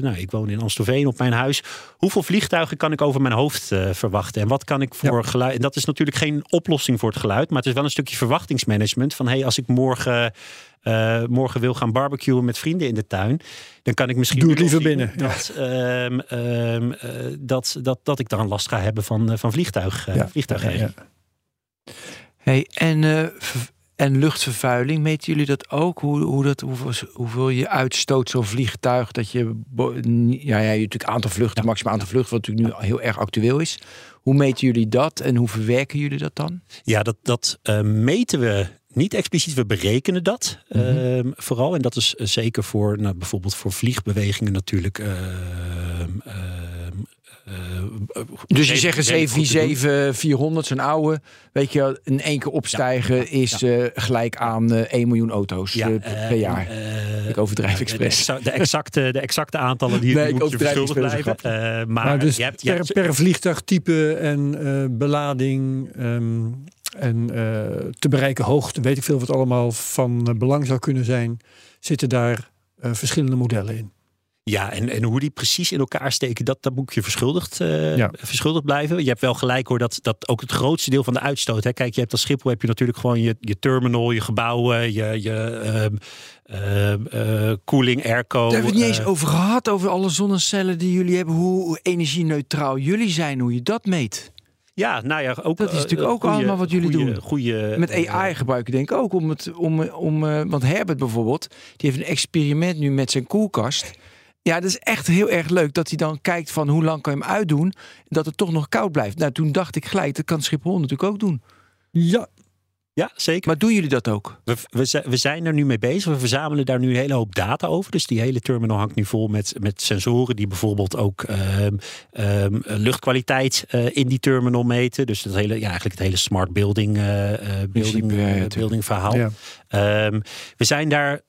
nou, ik woon in Amstelveen op mijn huis. Hoeveel vliegtuigen kan ik over mijn hoofd verwachten? En wat kan ik voor geluid? En dat is natuurlijk geen oplossing voor het geluid, maar het is wel een stukje verwachtingsmanagement. Van hey, als ik morgen. Eh, morgen wil gaan barbecuen met vrienden in de tuin, dan kan ik misschien Doe het liever binnen, ja. Dat, ehm, ehm, eh, dat, dat, dat ik dan last ga hebben van, eh, van vliegtuig, eh, Ja, ja. Hey, en, eh, en luchtvervuiling, meten jullie dat ook? Hoe, hoe dat, hoeveel, hoeveel je uitstoot zo'n vliegtuig? Dat je, ja, ja, je natuurlijk aantal vluchten, maximaal aantal vluchten, wat natuurlijk nu heel erg actueel is. Hoe meten jullie dat en hoe verwerken jullie dat dan? Ja, dat, dat eh, meten we niet expliciet. We berekenen dat ehm, vooral. En dat is eh, zeker voor nou, bijvoorbeeld voor vliegbewegingen natuurlijk. ehm, ehm, eh, Dus je zegt een redelijk goed te doen. 747-400, zo'n oude, weet je, in één keer opstijgen is eh, gelijk aan eh 1 miljoen auto's per- per jaar. Ik overdrijf expres. De, de, exacte, de exacte aantallen die Nee, je moet je verschuldigd blijven. Eh, maar Maar dus je hebt, je per, per vliegtuigtype en eh, belading ehm, en eh, te bereiken hoogte, weet ik veel wat allemaal van eh, belang zou kunnen zijn, zitten daar eh, verschillende modellen in. Ja, en, en hoe die precies in elkaar steken, dat, dat moet je verschuldigd, eh, Ja. verschuldigd blijven. Je hebt wel gelijk hoor, dat, dat ook het grootste deel van de uitstoot. Hè. Kijk, je hebt als Schiphol heb je natuurlijk gewoon je, je terminal, je gebouwen, je, je ehm, ehm, eh, koeling, airco. Daar hebben we het niet eens over gehad, over alle zonnecellen die jullie hebben. Hoe hoe energie-neutraal jullie zijn, hoe je dat meet. Ja, nou ja, ook, Dat is eh, natuurlijk ook goeie- allemaal wat jullie goeie- doen. Goeie, Met eh, AI gebruiken denk ik ook om het om, om eh, want Herbert bijvoorbeeld, die heeft een experiment nu met zijn koelkast. Ja, dat is echt heel erg leuk dat hij dan kijkt van hoe lang kan je hem uitdoen en dat het toch nog koud blijft. Nou, toen dacht ik gelijk, dat kan Schiphol natuurlijk ook doen. Ja, Ja, zeker. Maar doen jullie dat ook? We, we, zijn- we zijn er nu mee bezig. We verzamelen daar nu een hele hoop data over. Dus die hele terminal hangt nu vol met, met sensoren die bijvoorbeeld ook ehm, ehm, luchtkwaliteit eh, in die terminal meten. Dus het hele, ja, eigenlijk het hele smart building, eh, eh, building, building verhaal. ja. Ehm, we zijn daar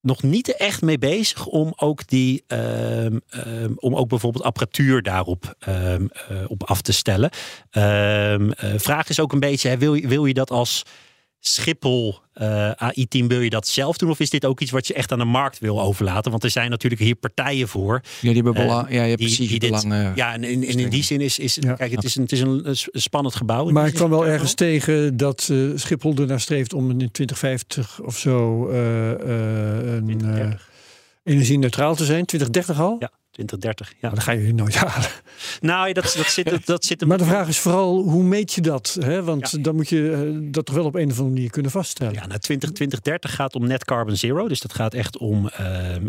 nog niet echt mee bezig om ook die ehm, ehm, om ook bijvoorbeeld apparatuur daarop ehm, eh, op af te stellen. Eh, vraag is ook een beetje: hè, wil, wil je dat als Schiphol eh, AI-team wil je dat zelf doen? Of is dit ook iets wat je echt aan de markt wil overlaten? Want er zijn natuurlijk hier partijen voor. Ja, die hebben Eh, belang, ja, je hebt die- precies die dit-. Ja, en in, in die zin is, is Ja. kijk, het is een, het is een, een spannend gebouw. In Maar ik kwam wel ergens tegen dat eh, Schiphol ernaar streeft om in 2050 of zo eh, eh, een, eh, 2030. energie-neutraal te zijn. 2030 al? Ja, 2030. Ja. Nou, dat ga je nooit halen. Nou, dat, dat zit, dat, dat zit. Maar de vraag is vooral, hoe meet je dat? Hè? Want dan moet je eh, dat toch wel op een of andere manier kunnen vaststellen. Ja, nou 20, 2030 gaat om net carbon zero. Dus dat gaat echt om ehm,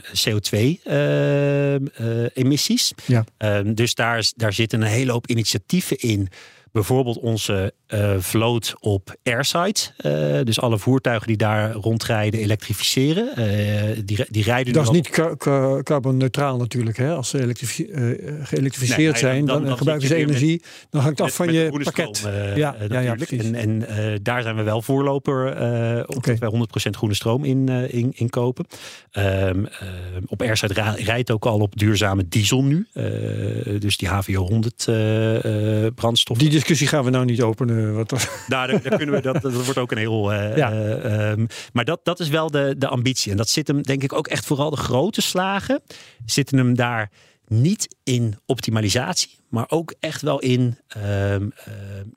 CO2-emissies. Ja. Ehm, dus daar, is- daar zitten een hele hoop initiatieven in. Bijvoorbeeld onze eh, vloot op airside. Eh, dus alle voertuigen die daar rondrijden elektrificeren. Eh, die, die rijden Dat is al- niet ca- ca- carbonneutraal natuurlijk. Hè? Als ze geëlektrificeerd Nee, nee, zijn, dan- dan, dan gebruiken ze energie. Dan hangt af met- van je pakket. stroom, Ja, ja, ja, natuurlijk. precies. en en daar zijn we wel voorloper eh op Oké. dat wij 100% groene stroom in, eh, in, inkopen. Ehm, eh, op Airside rijdt ook al op duurzame diesel nu. Dus die HVO 100 eh, eh, brandstof. Die discussie gaan we nou niet openen. Wat Nou, daar, daar kunnen we, dat, dat wordt ook een heel. eh, Ja. eh, ehm, maar dat, dat is wel de, de ambitie. En dat zit hem, denk ik, ook echt vooral de grote slagen. Zitten hem daar niet in optimalisatie, maar ook echt wel in ehm, ehm,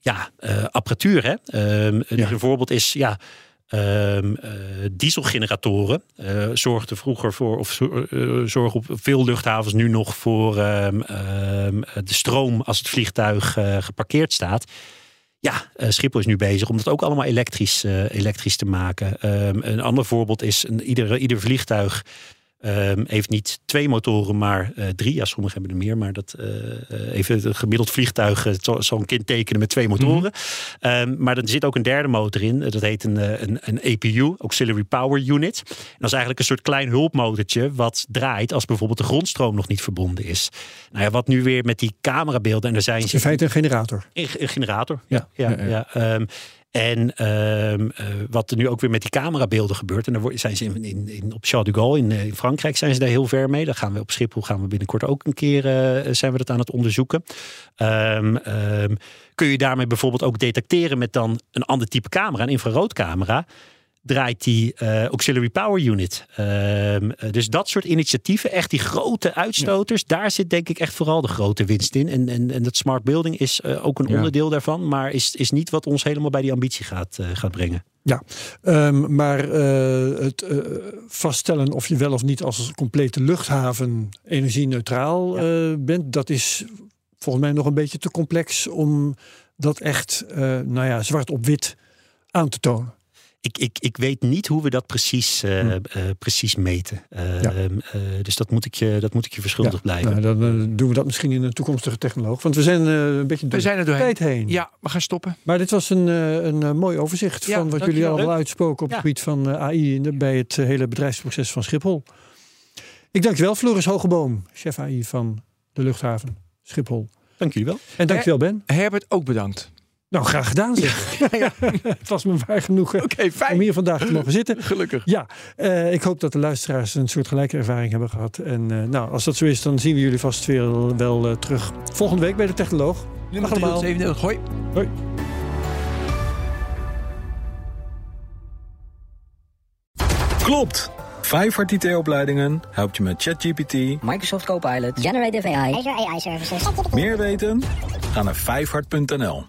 ja, eh, apparatuur. Hè? Ja. een voorbeeld is ja. eh, dieselgeneratoren eh, zorgden vroeger voor, of eh, zorgen op veel luchthavens nu nog voor de stroom als het vliegtuig eh, geparkeerd staat. Ja, eh, Schiphol is nu bezig om dat ook allemaal elektrisch, eh, elektrisch te maken. Ehm, een ander voorbeeld is, een, ieder, ieder vliegtuig ehm, heeft niet twee motoren, maar eh, drie. Ja, sommigen hebben er meer, maar dat eh, even het gemiddeld vliegtuig een kind tekenen met twee motoren. Ehm, maar er zit ook een derde motor in. Dat heet een, een, een APU, Auxiliary Power Unit. En dat is eigenlijk een soort klein hulpmotortje wat draait als bijvoorbeeld de grondstroom nog niet verbonden is. Nou ja, wat nu weer met die camerabeelden, en er zijn in feite een generator. een, een generator. Ja. Ja, ja, Ja, ja. En ehm, eh, wat er nu ook weer met die camerabeelden gebeurt. En daar zijn ze in, in, in, op Charles de Gaulle in, eh, in Frankrijk zijn ze daar heel ver mee. Daar gaan we op Schiphol gaan we binnenkort ook een keer eh, zijn we dat aan het onderzoeken. Ehm, ehm, kun je daarmee bijvoorbeeld ook detecteren met dan een ander type camera, een infraroodcamera. Draait die eh, auxiliary power unit. Ehm, eh, dus dat soort initiatieven, echt die grote uitstoters, daar zit denk ik echt vooral de grote winst in. En, en, en dat smart building is eh, ook een Ja. onderdeel daarvan, maar is, is niet wat ons helemaal bij die ambitie gaat, gaat brengen. Ehm, maar het vaststellen of je wel of niet als complete luchthaven energie-neutraal bent, dat is volgens mij nog een beetje te complex om dat echt, nou ja, zwart op wit aan te tonen. Ik, ik, ik weet niet hoe we dat precies, eh, Hm. eh, precies meten. Eh, Ja. ehm, eh, dus dat moet, ik je, dat moet ik je verschuldigd blijven. Nou, dan doen we dat misschien in een toekomstige technoloog. Want we zijn eh, een beetje door We zijn er de doorheen. tijd heen. Ja, we gaan stoppen. Maar dit was een, eh, een mooi overzicht Ja, van wat jullie allemaal uitspoken op Ja. het gebied van AI in de- bij het hele bedrijfsproces van Schiphol. Ik dank je wel, Floris Hogeboom, chef AI van de luchthaven Schiphol. Dank jullie wel. En dank je wel, Ben. Herbert, ook bedankt. Nou, graag gedaan zeg. het was me waar genoeg Oké, om hier vandaag te mogen zitten. Gelukkig. Ja, eh, ik hoop dat de luisteraars een soort gelijke ervaring hebben gehad. En eh, nou, als dat zo is, dan zien we jullie vast weer wel eh, terug volgende week bij de Technoloog. Nummer Dag allemaal. 337. Hoi. Hoi. Klopt! Vijfhart IT-opleidingen helpt je met ChatGPT. Microsoft Copilot. Generative AI. Azure AI Services. Meer weten? Ga naar vijfhart.nl.